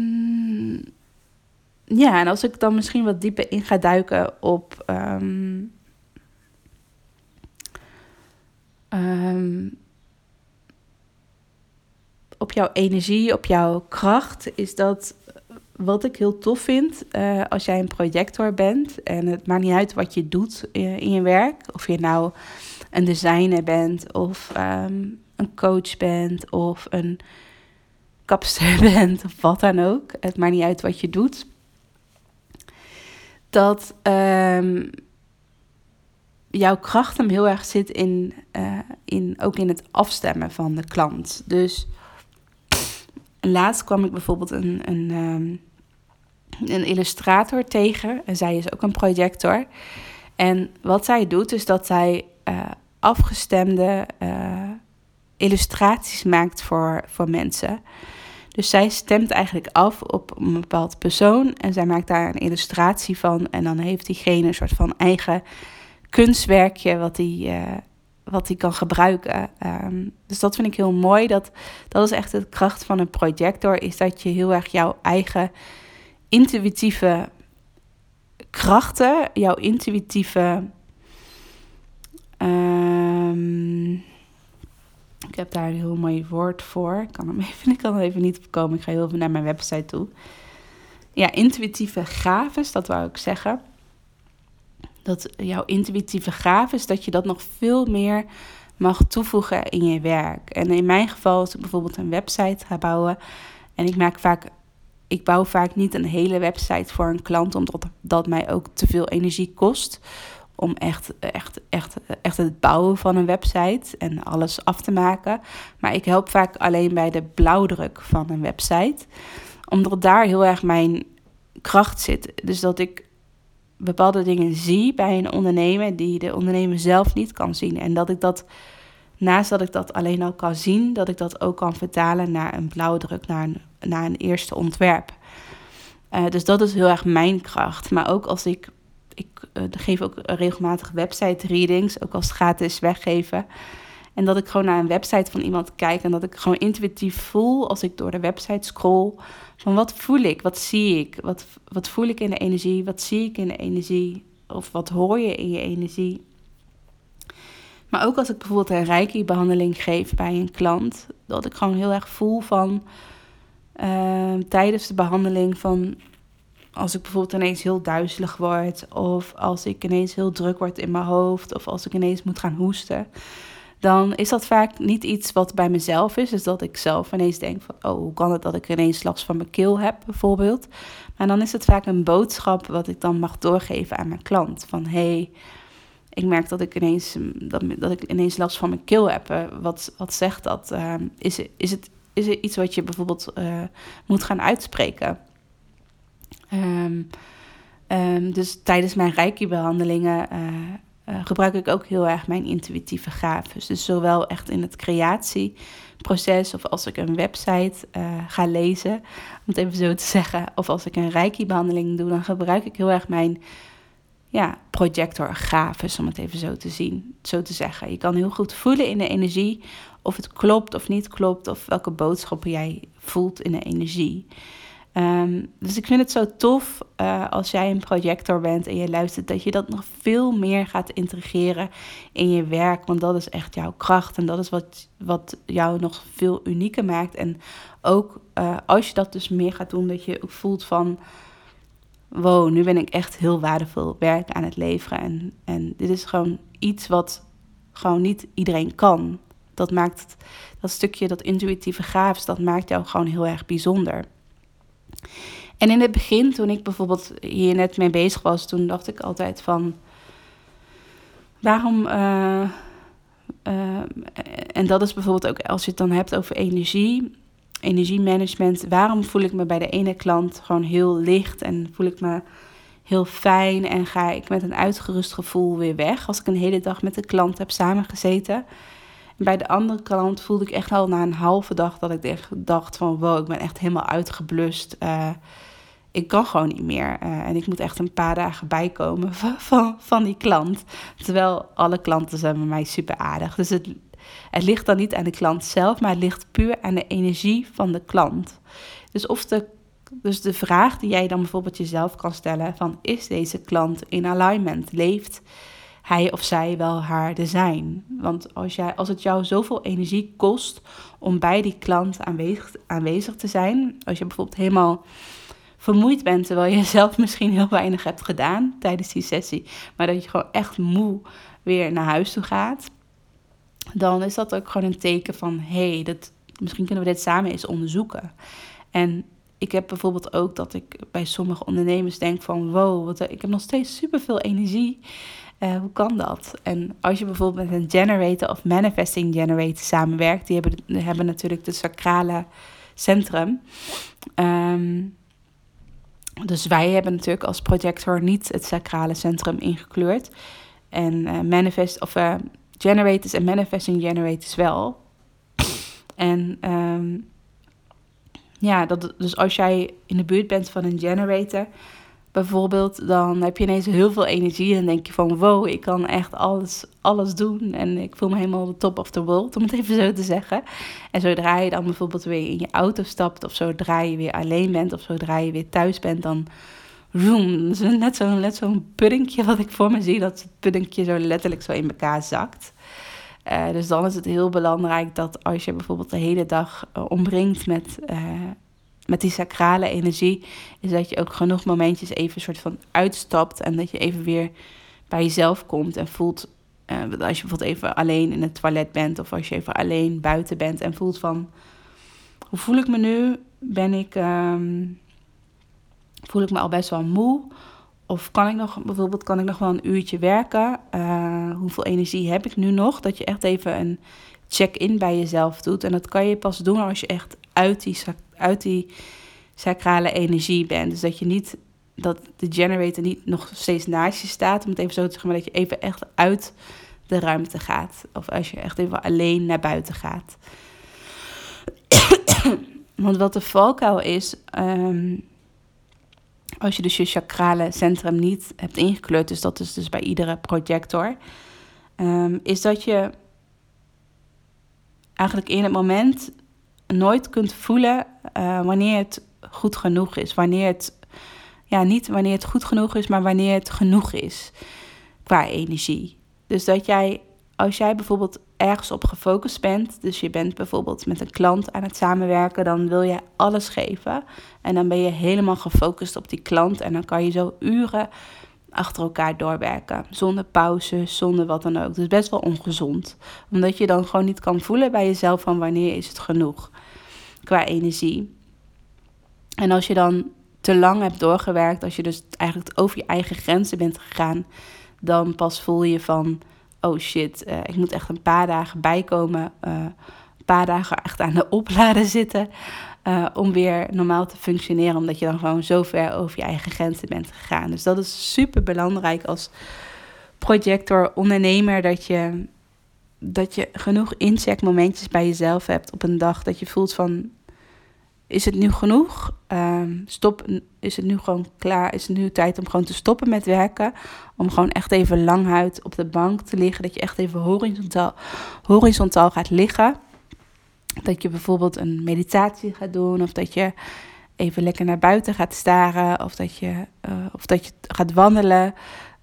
ja, en als ik dan misschien wat dieper in ga duiken op. Um, um, op jouw energie, op jouw kracht, is dat wat ik heel tof vind uh, als jij een projector bent. En het maakt niet uit wat je doet in je werk. Of je nou een designer bent, of um, een coach bent, of een kapster bent, of wat dan ook. Het maakt niet uit wat je doet. Dat um, jouw kracht hem heel erg zit in, uh, in, ook in het afstemmen van de klant. Dus laatst kwam ik bijvoorbeeld een, een, um, een illustrator tegen. En zij is ook een projector. En wat zij doet, is dat zij uh, afgestemde uh, illustraties maakt voor, voor mensen. Dus zij stemt eigenlijk af op een bepaald persoon en zij maakt daar een illustratie van. En dan heeft diegene een soort van eigen kunstwerkje wat hij uh, wat hij kan gebruiken. Ehm, dus dat vind ik heel mooi. Dat, dat is echt de kracht van een projector. Is dat je heel erg jouw eigen intuïtieve krachten, jouw intuïtieve. Um, ik heb daar een heel mooi woord voor. Ik kan, hem even, ik kan er even niet op komen. Ik ga heel even naar mijn website toe. Ja, intuïtieve gaves, dat wou ik zeggen dat jouw intuïtieve gaven is dat je dat nog veel meer mag toevoegen in je werk. En in mijn geval, als ik bijvoorbeeld een website ga bouwen en ik maak vaak, ik bouw vaak niet een hele website voor een klant, omdat dat mij ook te veel energie kost om echt, echt, echt, echt het bouwen van een website en alles af te maken. Maar ik help vaak alleen bij de blauwdruk van een website, omdat daar heel erg mijn kracht zit. Dus dat ik bepaalde dingen zie bij een ondernemer die de ondernemer zelf niet kan zien. En dat ik dat, naast dat ik dat alleen al kan zien, dat ik dat ook kan vertalen naar een blauwdruk, naar een, naar een eerste ontwerp. Uh, dus dat is heel erg mijn kracht. Maar ook als ik, ik uh, geef ook regelmatig website readings, ook als gratis weggeven. En dat ik gewoon naar een website van iemand kijk en dat ik gewoon intuïtief voel als ik door de website scroll. Van wat voel ik? Wat zie ik? Wat, wat voel ik in de energie? Wat zie ik in de energie? Of wat hoor je in je energie? Maar ook als ik bijvoorbeeld een reiki-behandeling geef bij een klant, dat ik gewoon heel erg voel van uh, tijdens de behandeling van als ik bijvoorbeeld ineens heel duizelig word, of als ik ineens heel druk word in mijn hoofd, of als ik ineens moet gaan hoesten dan is dat vaak niet iets wat bij mezelf is. Dus dat ik zelf ineens denk van, oh, hoe kan het dat ik ineens last van mijn keel heb, bijvoorbeeld. Maar dan is het vaak een boodschap wat ik dan mag doorgeven aan mijn klant. Van, hey, ik merk dat ik ineens, dat, dat ik ineens last van mijn keel heb. Wat, wat zegt dat? Uh, is, is, het, is er iets wat je bijvoorbeeld uh, moet gaan uitspreken? Um, um, dus tijdens mijn reiki-behandelingen... Uh, uh, gebruik ik ook heel erg mijn intuïtieve gaven. Dus zowel echt in het creatieproces of als ik een website uh, ga lezen, om het even zo te zeggen, of als ik een reiki-behandeling doe, dan gebruik ik heel erg mijn ja, projectorgaves, om het even zo te zien, zo te zeggen. Je kan heel goed voelen in de energie of het klopt of niet klopt, of welke boodschappen jij voelt in de energie. Um, dus ik vind het zo tof uh, als jij een projector bent en je luistert, dat je dat nog veel meer gaat integreren in je werk. Want dat is echt jouw kracht en dat is wat, wat jou nog veel unieker maakt. En ook uh, als je dat dus meer gaat doen, dat je ook voelt van wow, nu ben ik echt heel waardevol werk aan het leveren. En, en dit is gewoon iets wat gewoon niet iedereen kan. Dat maakt dat stukje, dat intuïtieve gaafs, dat maakt jou gewoon heel erg bijzonder. En in het begin, toen ik bijvoorbeeld hier net mee bezig was, toen dacht ik altijd van waarom. Uh, uh, en dat is bijvoorbeeld ook als je het dan hebt over energie energiemanagement. Waarom voel ik me bij de ene klant gewoon heel licht en voel ik me heel fijn en ga ik met een uitgerust gevoel weer weg als ik een hele dag met de klant heb samengezeten. Bij de andere klant voelde ik echt al na een halve dag dat ik dacht van wow, ik ben echt helemaal uitgeblust. Uh, ik kan gewoon niet meer. Uh, en ik moet echt een paar dagen bijkomen van, van, van die klant. Terwijl alle klanten zijn bij mij super aardig. Dus het, het ligt dan niet aan de klant zelf, maar het ligt puur aan de energie van de klant. Dus of de dus de vraag die jij dan bijvoorbeeld jezelf kan stellen van is deze klant in alignment? Leeft hij of zij wel haar design? Want als, jij, als het jou zoveel energie kost om bij die klant aanwezig, aanwezig te zijn, als je bijvoorbeeld helemaal vermoeid bent terwijl je zelf misschien heel weinig hebt gedaan tijdens die sessie, maar dat je gewoon echt moe weer naar huis toe gaat, dan is dat ook gewoon een teken van hé, hey, dat, misschien kunnen we dit samen eens onderzoeken. En ik heb bijvoorbeeld ook dat ik bij sommige ondernemers denk van wow, wat, ik heb nog steeds superveel energie. Uh, hoe kan dat? En als je bijvoorbeeld met een generator of manifesting generator samenwerkt, die hebben, hebben natuurlijk het sacrale centrum. Um, dus wij hebben natuurlijk als projector niet het sacrale centrum ingekleurd. En uh, manifest, of, uh, generators en manifesting generators wel. En um, ja, dat, dus als jij in de buurt bent van een generator, bijvoorbeeld, dan heb je ineens heel veel energie. En denk je van wow, ik kan echt alles, alles doen. En ik voel me helemaal de top of the world, om het even zo te zeggen. En zodra je dan bijvoorbeeld weer in je auto stapt, of zodra je weer alleen bent, of zodra je weer thuis bent, dan zoom, net zo'n net zo'n puddingje wat ik voor me zie, dat het puddingje zo letterlijk zo in elkaar zakt. Uh, dus dan is het heel belangrijk dat als je bijvoorbeeld de hele dag uh, ombrengt met, uh, met die sacrale energie, is dat je ook genoeg momentjes even een soort van uitstapt en dat je even weer bij jezelf komt en voelt, als je bijvoorbeeld even alleen in het toilet bent of als je even alleen buiten bent en voelt van, hoe voel ik me nu? Ben ik, um, voel ik me al best wel moe? Of kan ik nog, bijvoorbeeld, kan ik nog wel een uurtje werken? Uh, hoeveel energie heb ik nu nog? Dat je echt even een check-in bij jezelf doet. En dat kan je pas doen als je echt uit die, uit die sacrale energie bent. Dus dat je niet, dat de generator niet nog steeds naast je staat. Om het even zo te zeggen, maar dat je even echt uit de ruimte gaat. Of als je echt even alleen naar buiten gaat. Want wat de valkuil is, um, als je dus je chakrale centrum niet hebt ingekleurd, dus dat is dus bij iedere projector, um, is dat je eigenlijk in het moment nooit kunt voelen uh, wanneer het goed genoeg is. Wanneer het, ja, niet wanneer het goed genoeg is, maar wanneer het genoeg is qua energie. Dus dat jij, als jij bijvoorbeeld ergens op gefocust bent, dus je bent bijvoorbeeld met een klant aan het samenwerken, dan wil je alles geven. En dan ben je helemaal gefocust op die klant en dan kan je zo uren achter elkaar doorwerken. Zonder pauze, zonder wat dan ook. Dus best wel ongezond. Omdat je dan gewoon niet kan voelen bij jezelf van wanneer is het genoeg qua energie. En als je dan te lang hebt doorgewerkt, als je dus eigenlijk over je eigen grenzen bent gegaan, dan pas voel je van, oh shit, uh, ik moet echt een paar dagen bijkomen, uh, een paar dagen echt aan de opladen zitten, uh, om weer normaal te functioneren, omdat je dan gewoon zo ver over je eigen grenzen bent gegaan. Dus dat is super belangrijk als projector, ondernemer, dat je, dat je genoeg incheckmomentjes bij jezelf hebt op een dag, dat je voelt van, is het nu genoeg? Ehm, stop, is het nu gewoon klaar? Is het nu tijd om gewoon te stoppen met werken? Om gewoon echt even lang uit op de bank te liggen. Dat je echt even horizontaal, horizontaal gaat liggen. Dat je bijvoorbeeld een meditatie gaat doen. Of dat je even lekker naar buiten gaat staren. Of dat je, uh, of dat je gaat wandelen.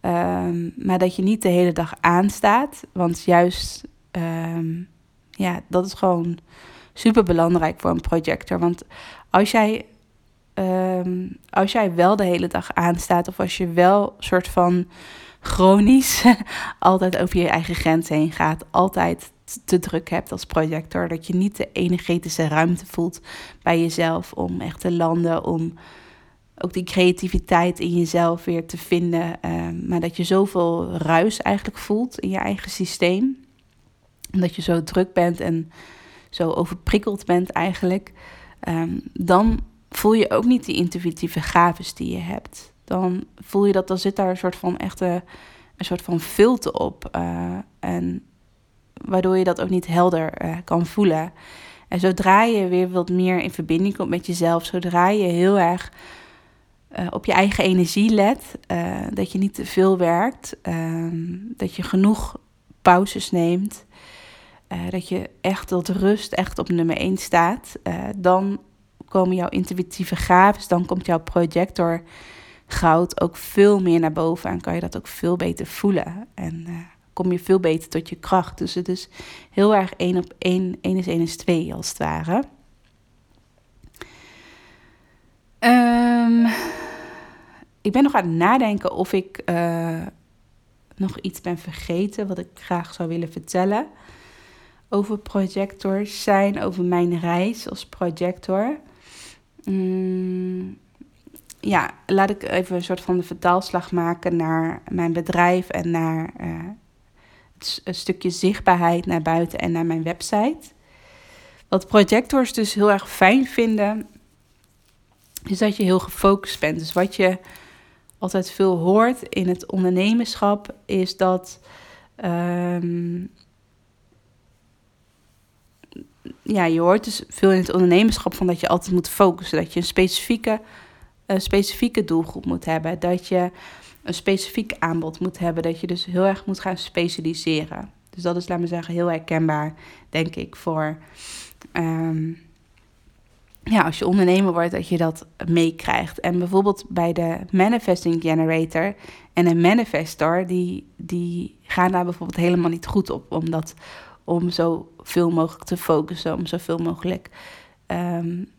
Um, maar dat je niet de hele dag aanstaat. Want juist, um, ja, dat is gewoon super belangrijk voor een projector. Want als jij, um, als jij wel de hele dag aanstaat, of als je wel soort van chronisch altijd over je eigen grens heen gaat, altijd te druk hebt als projector, dat je niet de energetische ruimte voelt bij jezelf om echt te landen, om ook die creativiteit in jezelf weer te vinden, um, maar dat je zoveel ruis eigenlijk voelt in je eigen systeem, omdat je zo druk bent en zo overprikkeld bent eigenlijk, um, dan voel je ook niet die intuïtieve gaves die je hebt. Dan voel je dat er zit daar een soort van echte, een soort van filter op. Uh, en waardoor je dat ook niet helder uh, kan voelen. En zodra je weer wat meer in verbinding komt met jezelf, zodra je heel erg uh, op je eigen energie let, dat je niet te veel werkt, ehm, dat je genoeg pauzes neemt, uh, dat je echt tot rust echt op nummer 1 staat, dan komen jouw intuïtieve gaven, dan komt jouw projector goud ook veel meer naar boven en kan je dat ook veel beter voelen. En kom je veel beter tot je kracht. Dus het is heel erg één op één, één is één is twee als het ware. Um, ik ben nog aan het nadenken of ik nog iets ben vergeten wat ik graag zou willen vertellen over projectors zijn, over mijn reis als projector. Mm, ja, laat ik even een soort van de vertaalslag maken naar mijn bedrijf en naar uh, een stukje zichtbaarheid naar buiten en naar mijn website. Wat projectors dus heel erg fijn vinden, is dat je heel gefocust bent. Dus wat je altijd veel hoort in het ondernemerschap, is dat um, ja, je hoort dus veel in het ondernemerschap van dat je altijd moet focussen. Dat je een specifieke, specifieke doelgroep moet hebben. Dat je een specifiek aanbod moet hebben. Dat je dus heel erg moet gaan specialiseren. Dus dat is, laat me zeggen, heel herkenbaar, denk ik, voor... Um, ja, als je ondernemer wordt, dat je dat meekrijgt. En bijvoorbeeld bij de Manifesting Generator en een Manifestor, die, die gaan daar bijvoorbeeld helemaal niet goed op. Omdat om zoveel mogelijk te focussen, om zoveel mogelijk um,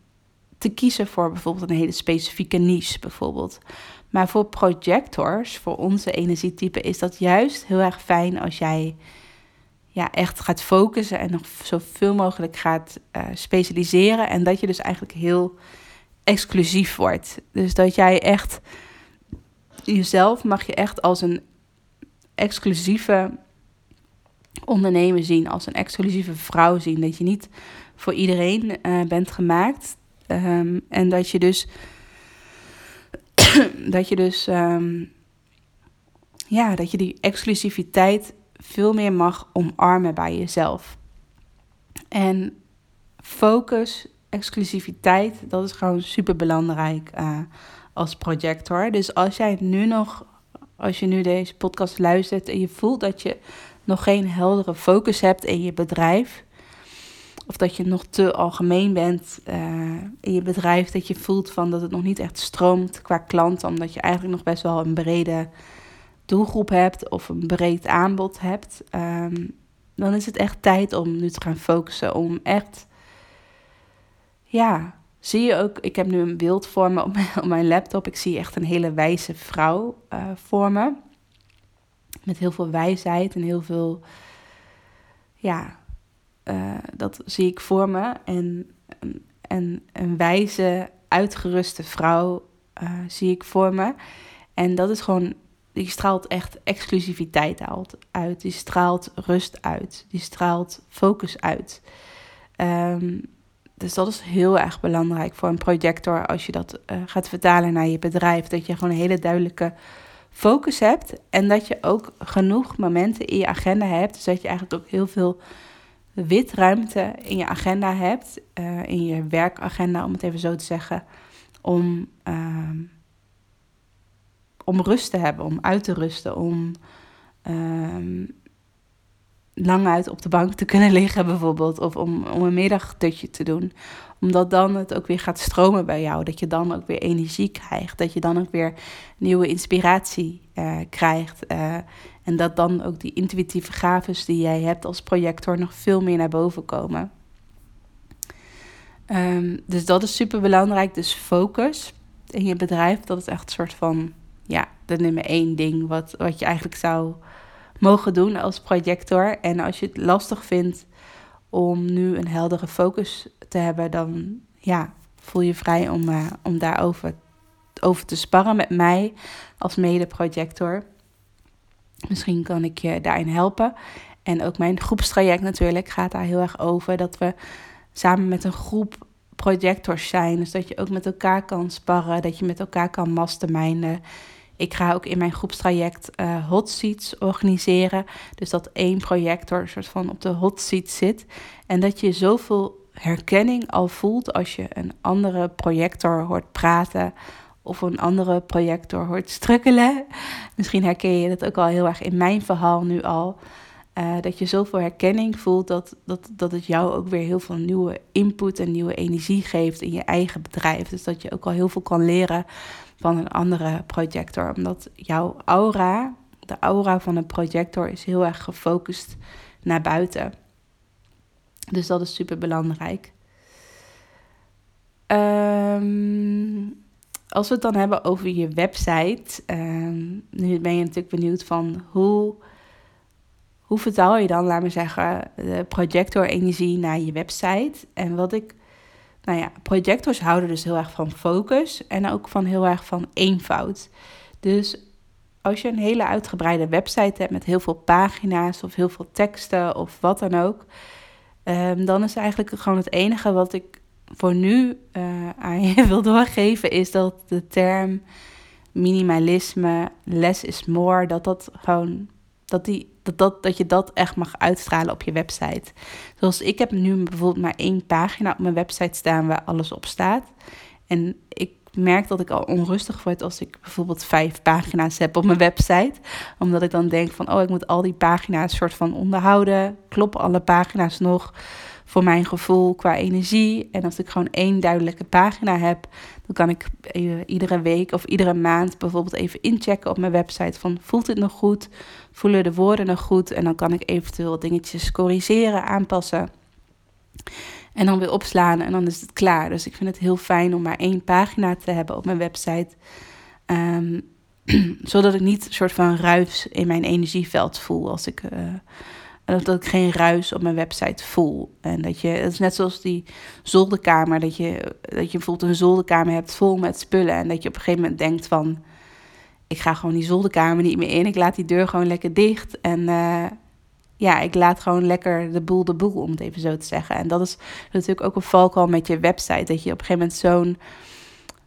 te kiezen voor bijvoorbeeld een hele specifieke niche bijvoorbeeld. Maar voor projectors, voor onze energietype, is dat juist heel erg fijn als jij ja, echt gaat focussen en nog zoveel mogelijk gaat uh, specialiseren. En dat je dus eigenlijk heel exclusief wordt. Dus dat jij echt jezelf mag je echt als een exclusieve ondernemen zien, als een exclusieve vrouw zien. Dat je niet voor iedereen uh, bent gemaakt. Um, en dat je dus. dat je dus. Um, ja, dat je die exclusiviteit veel meer mag omarmen bij jezelf. En focus, exclusiviteit, dat is gewoon super belangrijk uh, als projector. Dus als jij nu nog, als je nu deze podcast luistert en je voelt dat je nog geen heldere focus hebt in je bedrijf. Of dat je nog te algemeen bent uh, in je bedrijf. Dat je voelt van dat het nog niet echt stroomt qua klanten. Omdat je eigenlijk nog best wel een brede doelgroep hebt of een breed aanbod hebt. Um, dan is het echt tijd om nu te gaan focussen. Om echt ja, zie je ook, ik heb nu een beeld voor me op mijn, op mijn laptop. Ik zie echt een hele wijze vrouw uh, voor me. Met heel veel wijsheid en heel veel, ja, uh, dat zie ik voor me. En, en een wijze, uitgeruste vrouw uh, zie ik voor me. En dat is gewoon, die straalt echt exclusiviteit uit. Die straalt rust uit. Die straalt focus uit. Um, dus dat is heel erg belangrijk voor een projector als je dat uh, gaat vertalen naar je bedrijf. Dat je gewoon een hele duidelijke focus hebt. En dat je ook genoeg momenten in je agenda hebt. Dus dat je eigenlijk ook heel veel witruimte in je agenda hebt. Uh, in je werkagenda, om het even zo te zeggen. Om, uh, om rust te hebben, om uit te rusten. Om ehm, lang uit op de bank te kunnen liggen bijvoorbeeld. Of om, om een middagdutje te doen. Omdat dan het ook weer gaat stromen bij jou. Dat je dan ook weer energie krijgt. Dat je dan ook weer nieuwe inspiratie uh, krijgt. Uh, en dat dan ook die intuïtieve gaves die jij hebt als projector nog veel meer naar boven komen. Um, dus dat is super belangrijk. Dus focus in je bedrijf. Dat is echt een soort van de nummer één ding wat, wat je eigenlijk zou mogen doen als projector. En als je het lastig vindt om nu een heldere focus te hebben, dan ja, voel je vrij om, uh, om daarover over te sparren met mij als mede-projector. Misschien kan ik je daarin helpen. En ook mijn groepstraject natuurlijk gaat daar heel erg over. Dat we samen met een groep projectors zijn. Dus dat je ook met elkaar kan sparren. Dat je met elkaar kan masterminden. Ik ga ook in mijn groepstraject uh, hot seats organiseren. Dus dat één projector soort van op de hot seat zit. En dat je zoveel herkenning al voelt als je een andere projector hoort praten. Of een andere projector hoort strukkelen. Misschien herken je dat ook al heel erg in mijn verhaal nu al. Uh, dat je zoveel herkenning voelt dat, dat, dat het jou ook weer heel veel nieuwe input en nieuwe energie geeft in je eigen bedrijf. Dus dat je ook al heel veel kan leren van een andere projector. Omdat jouw aura, de aura van een projector, is heel erg gefocust naar buiten. Dus dat is super belangrijk. Um, als we het dan hebben over je website. Um, nu ben je natuurlijk benieuwd van hoe, hoe vertaal je dan, laat me zeggen, de projector-energie naar je website. En wat ik nou ja, projectors houden dus heel erg van focus en ook van heel erg van eenvoud. Dus als je een hele uitgebreide website hebt met heel veel pagina's of heel veel teksten of wat dan ook, um, dan is eigenlijk gewoon het enige wat ik voor nu uh, aan je wil doorgeven, is dat de term minimalisme, less is more, dat dat gewoon dat, die, dat, dat, je dat echt mag uitstralen op je website. Zoals ik heb nu bijvoorbeeld maar één pagina op mijn website staan waar alles op staat. En ik merk dat ik al onrustig word als ik bijvoorbeeld vijf pagina's heb op mijn website. Omdat ik dan denk van, oh, ik moet al die pagina's soort van onderhouden. Kloppen alle pagina's nog? Voor mijn gevoel qua energie. En als ik gewoon één duidelijke pagina heb, dan kan ik iedere week of iedere maand bijvoorbeeld even inchecken op mijn website van voelt het nog goed? Voelen de woorden nog goed? En dan kan ik eventueel dingetjes corrigeren, aanpassen. En dan weer opslaan en dan is het klaar. Dus ik vind het heel fijn om maar één pagina te hebben op mijn website. Um, zodat ik niet een soort van ruis in mijn energieveld voel als ik... Uh, en dat ik geen ruis op mijn website voel. En dat je, het is net zoals die zolderkamer, dat je, dat je bijvoorbeeld een zolderkamer hebt vol met spullen. En dat je op een gegeven moment denkt van, ik ga gewoon die zolderkamer niet meer in. Ik laat die deur gewoon lekker dicht. En uh, ja, ik laat gewoon lekker de boel de boel, om het even zo te zeggen. En dat is natuurlijk ook een valkuil met je website. Dat je op een gegeven moment zo'n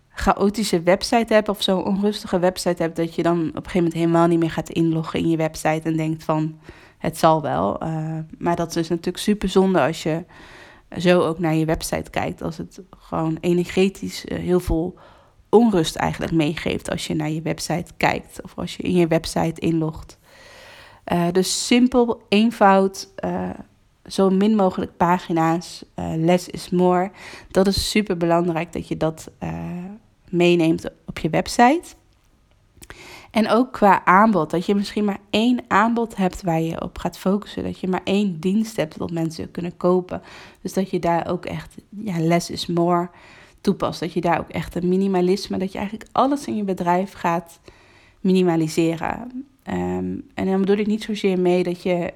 chaotische website hebt of zo'n onrustige website hebt, dat je dan op een gegeven moment helemaal niet meer gaat inloggen in je website en denkt van het zal wel. Uh, maar dat is natuurlijk super zonde als je zo ook naar je website kijkt. Als het gewoon energetisch uh, heel veel onrust eigenlijk meegeeft als je naar je website kijkt. Of als je in je website inlogt. Uh, dus simpel, eenvoud, zo min mogelijk pagina's. less is more. Dat is super belangrijk dat je dat meeneemt op je website. En ook qua aanbod, dat je misschien maar één aanbod hebt waar je op gaat focussen. Dat je maar één dienst hebt dat mensen kunnen kopen. Dus dat je daar ook echt, ja, less is more toepast. Dat je daar ook echt een minimalisme, dat je eigenlijk alles in je bedrijf gaat minimaliseren. Ehm, en dan bedoel ik niet zozeer mee dat je,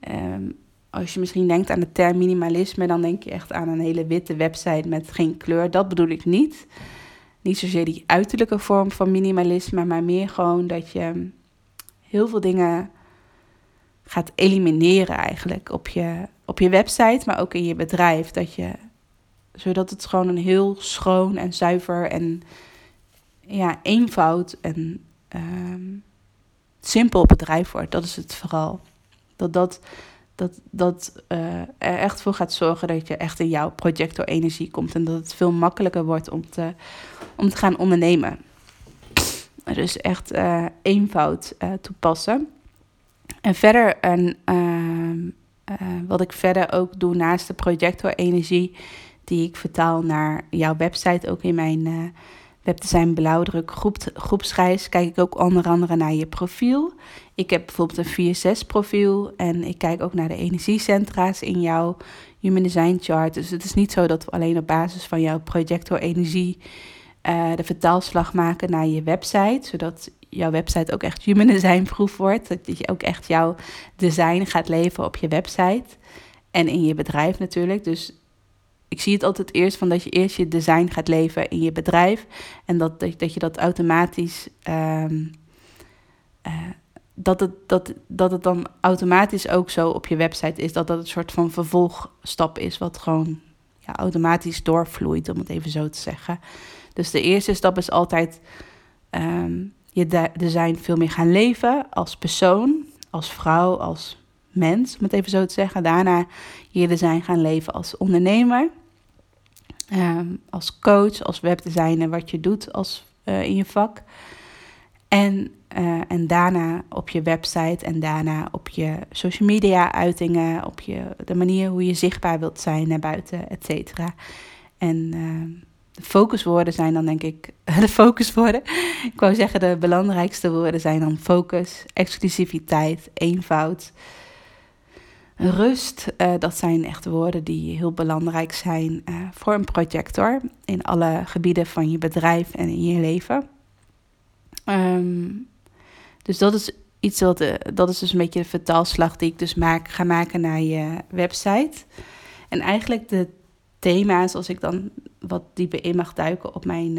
ehm, als je misschien denkt aan de term minimalisme, dan denk je echt aan een hele witte website met geen kleur. Dat bedoel ik niet. Niet zozeer die uiterlijke vorm van minimalisme, maar meer gewoon dat je heel veel dingen gaat elimineren eigenlijk op je, op je website, maar ook in je bedrijf. Dat je, zodat het gewoon een heel schoon en zuiver en ja, eenvoud en ehm, simpel bedrijf wordt. Dat is het vooral. Dat dat, dat, dat uh, er echt voor gaat zorgen dat je echt in jouw projector energie komt. En dat het veel makkelijker wordt om te, om te gaan ondernemen. Dus echt uh, eenvoud uh, toepassen. En verder, een, ehm, wat ik verder ook doe naast de projector energie, die ik vertaal naar jouw website, ook in mijn webdesign blauwdruk groep, groepsreis kijk ik ook onder andere naar je profiel. Ik heb bijvoorbeeld een 4-6 profiel en ik kijk ook naar de energiecentra's in jouw Human Design chart. Dus het is niet zo dat we alleen op basis van jouw projector energie uh, de vertaalslag maken naar je website, zodat jouw website ook echt Human Design proof wordt. Dat je ook echt jouw design gaat leveren op je website en in je bedrijf natuurlijk. Dus ik zie het altijd eerst van dat je eerst je design gaat leven in je bedrijf. En dat, dat, dat je dat automatisch. Um, uh, dat, het, dat, dat het dan automatisch ook zo op je website is. Dat dat een soort van vervolgstap is. Wat gewoon ja, automatisch doorvloeit, om het even zo te zeggen. Dus de eerste stap is altijd um, je design veel meer gaan leven als persoon, als vrouw, als mens, om het even zo te zeggen. Daarna je design gaan leven als ondernemer. Ehm, als coach, als webdesigner, wat je doet als, uh, in je vak. En, uh, en daarna op je website en daarna op je social media uitingen, op je, de manier hoe je zichtbaar wilt zijn naar buiten, et cetera. En uh, de focuswoorden zijn dan denk ik, de focuswoorden, ik wou zeggen de belangrijkste woorden zijn dan focus, exclusiviteit, eenvoud, Rust, uh, dat zijn echt woorden die heel belangrijk zijn uh, voor een projector in alle gebieden van je bedrijf en in je leven. Um, dus dat is iets wat, uh, dat is dus een beetje de vertaalslag die ik dus maak, ga maken naar je website. En eigenlijk de thema's, als ik dan wat dieper in mag duiken op mijn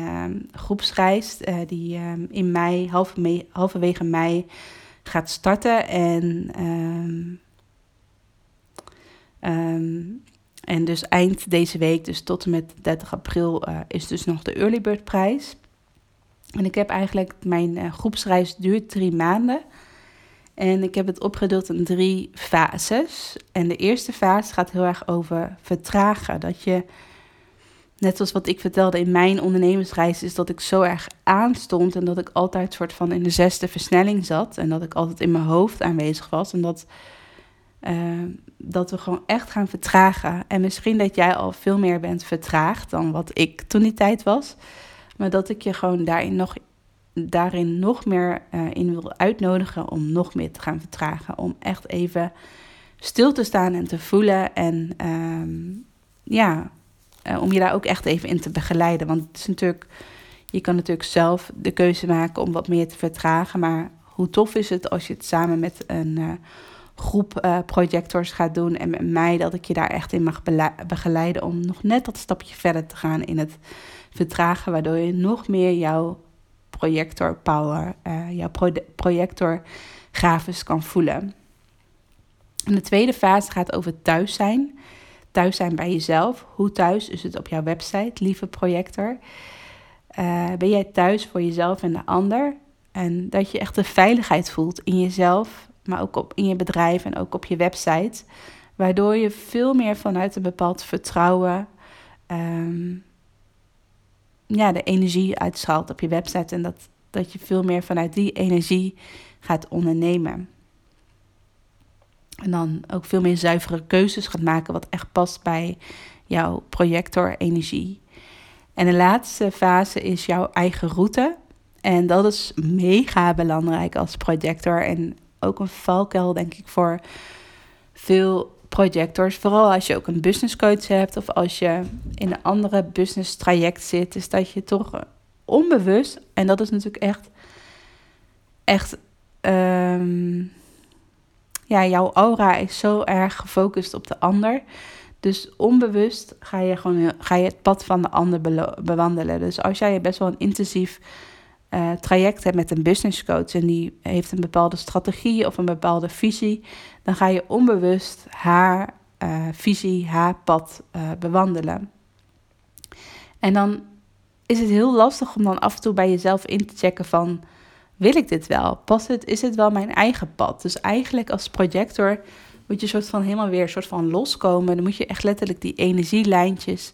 groepsreis, die in mei, me, halverwege mei gaat starten. En Um, en dus eind deze week, dus tot en met 30 april, uh, is dus nog de Early Bird prijs. En ik heb eigenlijk, mijn uh, groepsreis duurt drie maanden. En ik heb het opgedeeld in drie fases. En de eerste fase gaat heel erg over vertragen. Dat je, net zoals wat ik vertelde in mijn ondernemersreis, is dat ik zo erg aanstond. En dat ik altijd soort van in de zesde versnelling zat. En dat ik altijd in mijn hoofd aanwezig was. En dat Ehm, dat we gewoon echt gaan vertragen. En misschien dat jij al veel meer bent vertraagd dan wat ik toen die tijd was. Maar dat ik je gewoon daarin nog, daarin nog meer uh, in wil uitnodigen om nog meer te gaan vertragen. Om echt even stil te staan en te voelen. En um, ja, uh, om je daar ook echt even in te begeleiden. Want het is natuurlijk, je kan natuurlijk zelf de keuze maken om wat meer te vertragen. Maar hoe tof is het als je het samen met een uh, groep projectors gaat doen. En met mij dat ik je daar echt in mag begeleiden om nog net dat stapje verder te gaan in het vertragen. Waardoor je nog meer jouw projector power, uh, jouw pro projector grafis kan voelen. En de tweede fase gaat over thuis zijn. Thuis zijn bij jezelf. Hoe thuis is het op jouw website, lieve projector? Uh, ben jij thuis voor jezelf en de ander? En dat je echt de veiligheid voelt in jezelf maar ook op, in je bedrijf en ook op je website. Waardoor je veel meer vanuit een bepaald vertrouwen um, ja, de energie uitstraalt op je website. En dat, dat je veel meer vanuit die energie gaat ondernemen. En dan ook veel meer zuivere keuzes gaat maken wat echt past bij jouw projector energie. En de laatste fase is jouw eigen route. En dat is mega belangrijk als projector. En ook een valkuil, denk ik, voor veel projectors, vooral als je ook een business coach hebt of als je in een andere business traject zit, is dat je toch onbewust, en dat is natuurlijk echt, echt, ehm, ja, jouw aura is zo erg gefocust op de ander. Dus onbewust ga je gewoon ga je het pad van de ander bewandelen. Dus als jij best wel een intensief uh, traject hebt met een business coach en die heeft een bepaalde strategie of een bepaalde visie, dan ga je onbewust haar uh, visie, haar pad uh, bewandelen. En dan is het heel lastig om dan af en toe bij jezelf in te checken van wil ik dit wel? Past het, is het wel mijn eigen pad? Dus eigenlijk als projector moet je soort van helemaal weer soort van loskomen. Dan moet je echt letterlijk die energielijntjes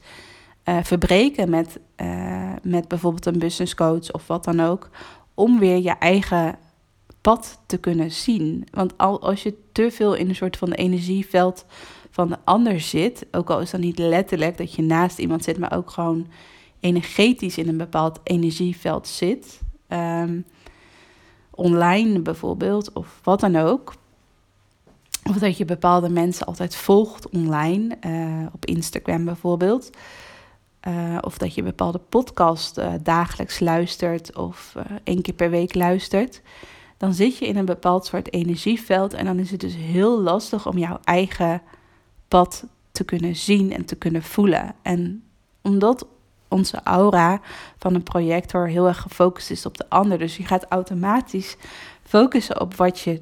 uh, verbreken met, uh, met bijvoorbeeld een business coach of wat dan ook. Om weer je eigen pad te kunnen zien. Want al, als je te veel in een soort van energieveld van de ander zit, ook al is dat niet letterlijk dat je naast iemand zit, maar ook gewoon energetisch in een bepaald energieveld zit. Um, online bijvoorbeeld, of wat dan ook. Of dat je bepaalde mensen altijd volgt online, uh, op Instagram bijvoorbeeld. Uh, of dat je bepaalde podcast uh, dagelijks luistert of één keer per week luistert. Dan zit je in een bepaald soort energieveld en dan is het dus heel lastig om jouw eigen pad te kunnen zien en te kunnen voelen. En omdat onze aura van een projector heel erg gefocust is op de ander. Dus je gaat automatisch focussen op wat je,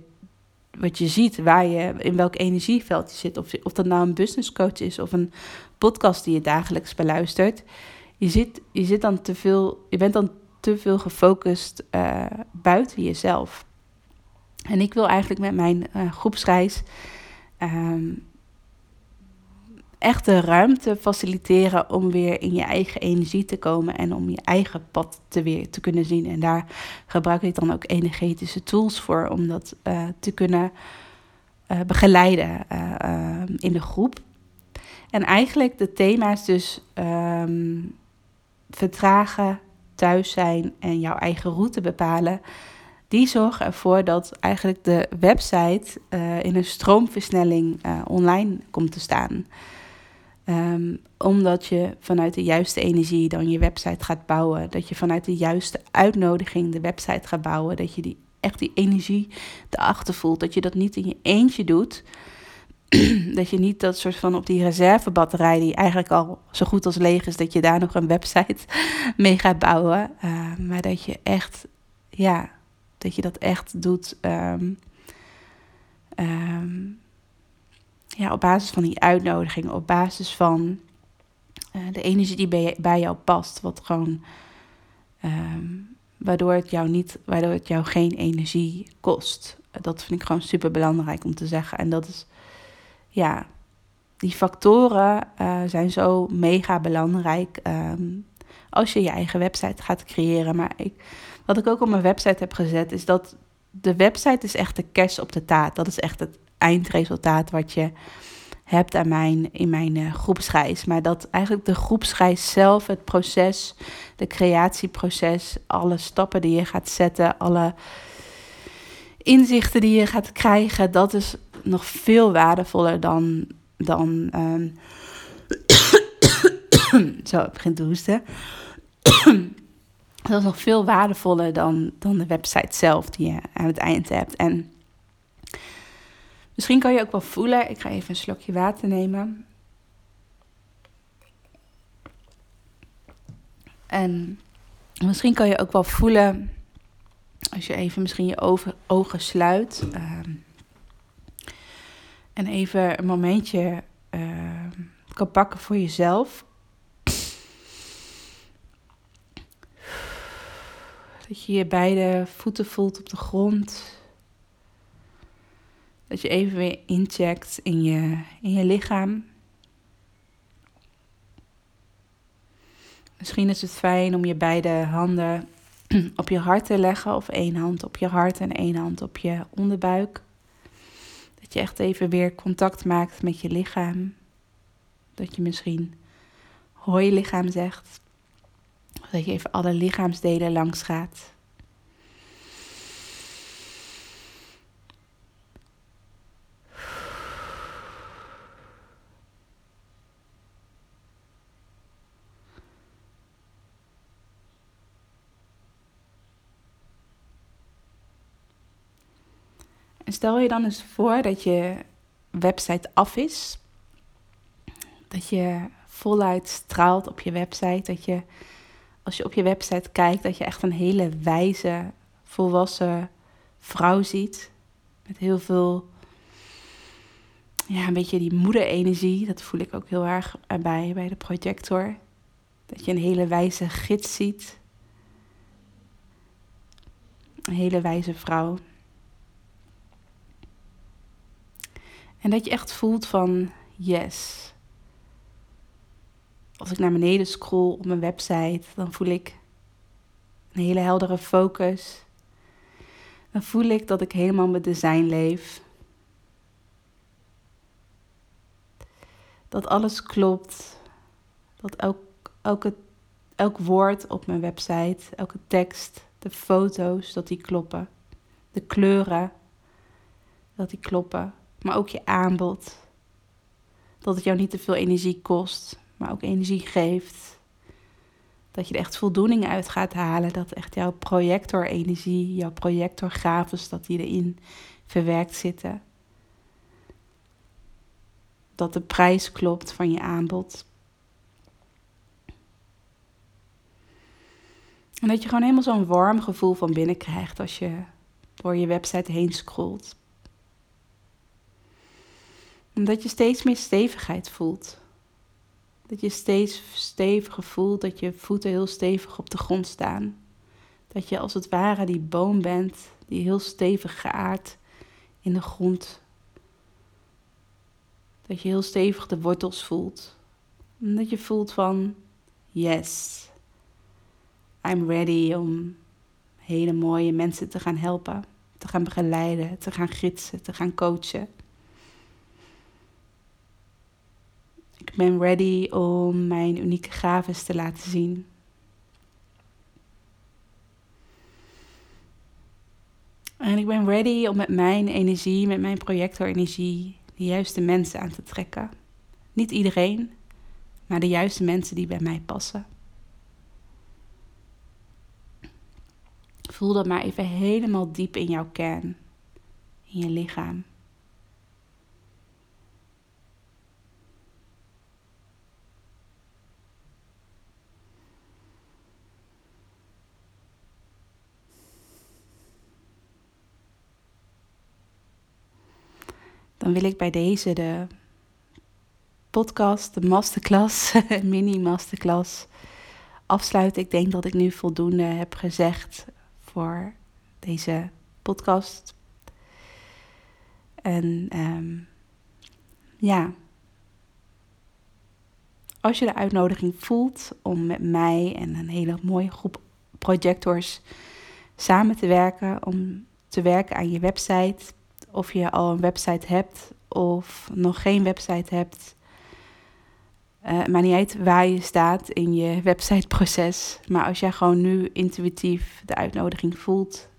wat je ziet, waar je, in welk energieveld je zit. Of, of dat nou een business coach is of een podcast die je dagelijks beluistert. Je, zit, je, zit dan te veel, je bent dan te veel gefocust uh, buiten jezelf. En ik wil eigenlijk met mijn uh, groepsreis um, echt de ruimte faciliteren om weer in je eigen energie te komen en om je eigen pad te weer te kunnen zien. En daar gebruik ik dan ook energetische tools voor om dat uh, te kunnen begeleiden uh, in de groep. En eigenlijk de thema's dus um, vertragen, thuis zijn en jouw eigen route bepalen. Die zorgen ervoor dat eigenlijk de website in een stroomversnelling online komt te staan. Um, omdat je vanuit de juiste energie dan je website gaat bouwen. Dat je vanuit de juiste uitnodiging de website gaat bouwen. Dat je die, echt die energie erachter voelt. Dat je dat niet in je eentje doet. dat je niet dat soort van op die reservebatterij, die eigenlijk al zo goed als leeg is, dat je daar nog een website mee gaat bouwen. Uh, maar dat je echt, ja, dat je dat echt doet. Um, um, ja, op basis van die uitnodiging, op basis van uh, de energie die bij, bij, jou past, wat gewoon, um, waardoor, het jou niet, waardoor het jou geen energie kost. Dat vind ik gewoon super belangrijk om te zeggen. En dat is, ja, die factoren uh, zijn zo mega belangrijk um, als je je eigen website gaat creëren. Maar ik, wat ik ook op mijn website heb gezet, is dat de website is echt de cash op de taart. Dat is echt het eindresultaat wat je hebt aan mijn, in mijn uh, groepsreis. Maar dat eigenlijk de groepsreis zelf, het proces, de creatieproces, alle stappen die je gaat zetten, alle inzichten die je gaat krijgen, dat is nog veel waardevoller dan. dan um... Zo, het begint te hoesten. dat is nog veel waardevoller dan, dan de website zelf die je aan het eind hebt. En Misschien kan je ook wel voelen. Ik ga even een slokje water nemen. En misschien kan je ook wel voelen. Als je even misschien je ogen, sluit. Uh, en even een momentje uh, kan pakken voor jezelf. Dat je je beide voeten voelt op de grond. Dat je even weer incheckt in je, in je lichaam. Misschien is het fijn om je beide handen op je hart te leggen. Of één hand op je hart en één hand op je onderbuik. Dat je echt even weer contact maakt met je lichaam. Dat je misschien hoi lichaam zegt. Dat je even alle lichaamsdelen langs gaat. Stel je dan eens voor dat je website af is. Dat je voluit straalt op je website. Dat je, als je op je website kijkt, dat je echt een hele wijze, volwassen vrouw ziet. Met heel veel, ja, een beetje die moederenergie. Dat voel ik ook heel erg bij, bij de projector. Dat je een hele wijze gids ziet. Een hele wijze vrouw. En dat je echt voelt van yes. Als ik naar beneden scroll op mijn website, dan voel ik een hele heldere focus. Dan voel ik dat ik helemaal mijn design leef. Dat alles klopt. Dat elk, elke, elk woord op mijn website, elke tekst, de foto's, dat die kloppen. De kleuren, dat die kloppen maar ook je aanbod. Dat het jou niet te veel energie kost, maar ook energie geeft. Dat je er echt voldoening uit gaat halen. Dat echt jouw projectorenergie, jouw projectorgaves, dat die erin verwerkt zitten. Dat de prijs klopt van je aanbod. En dat je gewoon helemaal zo'n warm gevoel van binnen krijgt als je door je website heen scrolt omdat je steeds meer stevigheid voelt. Dat je steeds steviger voelt, dat je voeten heel stevig op de grond staan. Dat je als het ware die boom bent die heel stevig geaard in de grond. Dat je heel stevig de wortels voelt. En dat je voelt van, yes, I'm ready om hele mooie mensen te gaan helpen, te gaan begeleiden, te gaan gidsen, te gaan coachen. Ik ben ready om mijn unieke gaven te laten zien. En ik ben ready om met mijn energie, met mijn projectorenergie, de juiste mensen aan te trekken. Niet iedereen, maar de juiste mensen die bij mij passen. Voel dat maar even helemaal diep in jouw kern, in je lichaam. Dan wil ik bij deze de podcast, de masterclass, mini masterclass afsluiten. Ik denk dat ik nu voldoende heb gezegd voor deze podcast. En ehm, ja, als je de uitnodiging voelt om met mij en een hele mooie groep projectors samen te werken, om te werken aan je website, of je al een website hebt of nog geen website hebt. Uh, maar niet uit waar je staat in je websiteproces. Maar als jij gewoon nu intuïtief de uitnodiging voelt,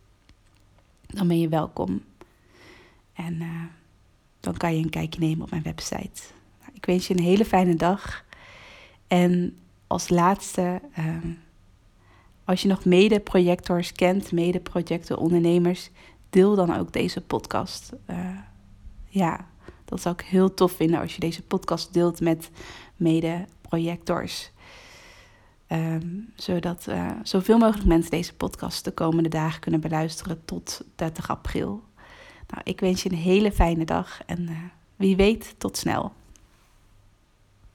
dan ben je welkom. En uh, dan kan je een kijkje nemen op mijn website. Nou, ik wens je een hele fijne dag. En als laatste, uh, als je nog mede-projectors kent, mede-projecten ondernemers deel dan ook deze podcast. Uh, ja, dat zou ik heel tof vinden als je deze podcast deelt met mede-projectors. Um, zodat uh, zoveel mogelijk mensen deze podcast de komende dagen kunnen beluisteren tot 30 april. Nou, ik wens je een hele fijne dag en uh, wie weet, tot snel.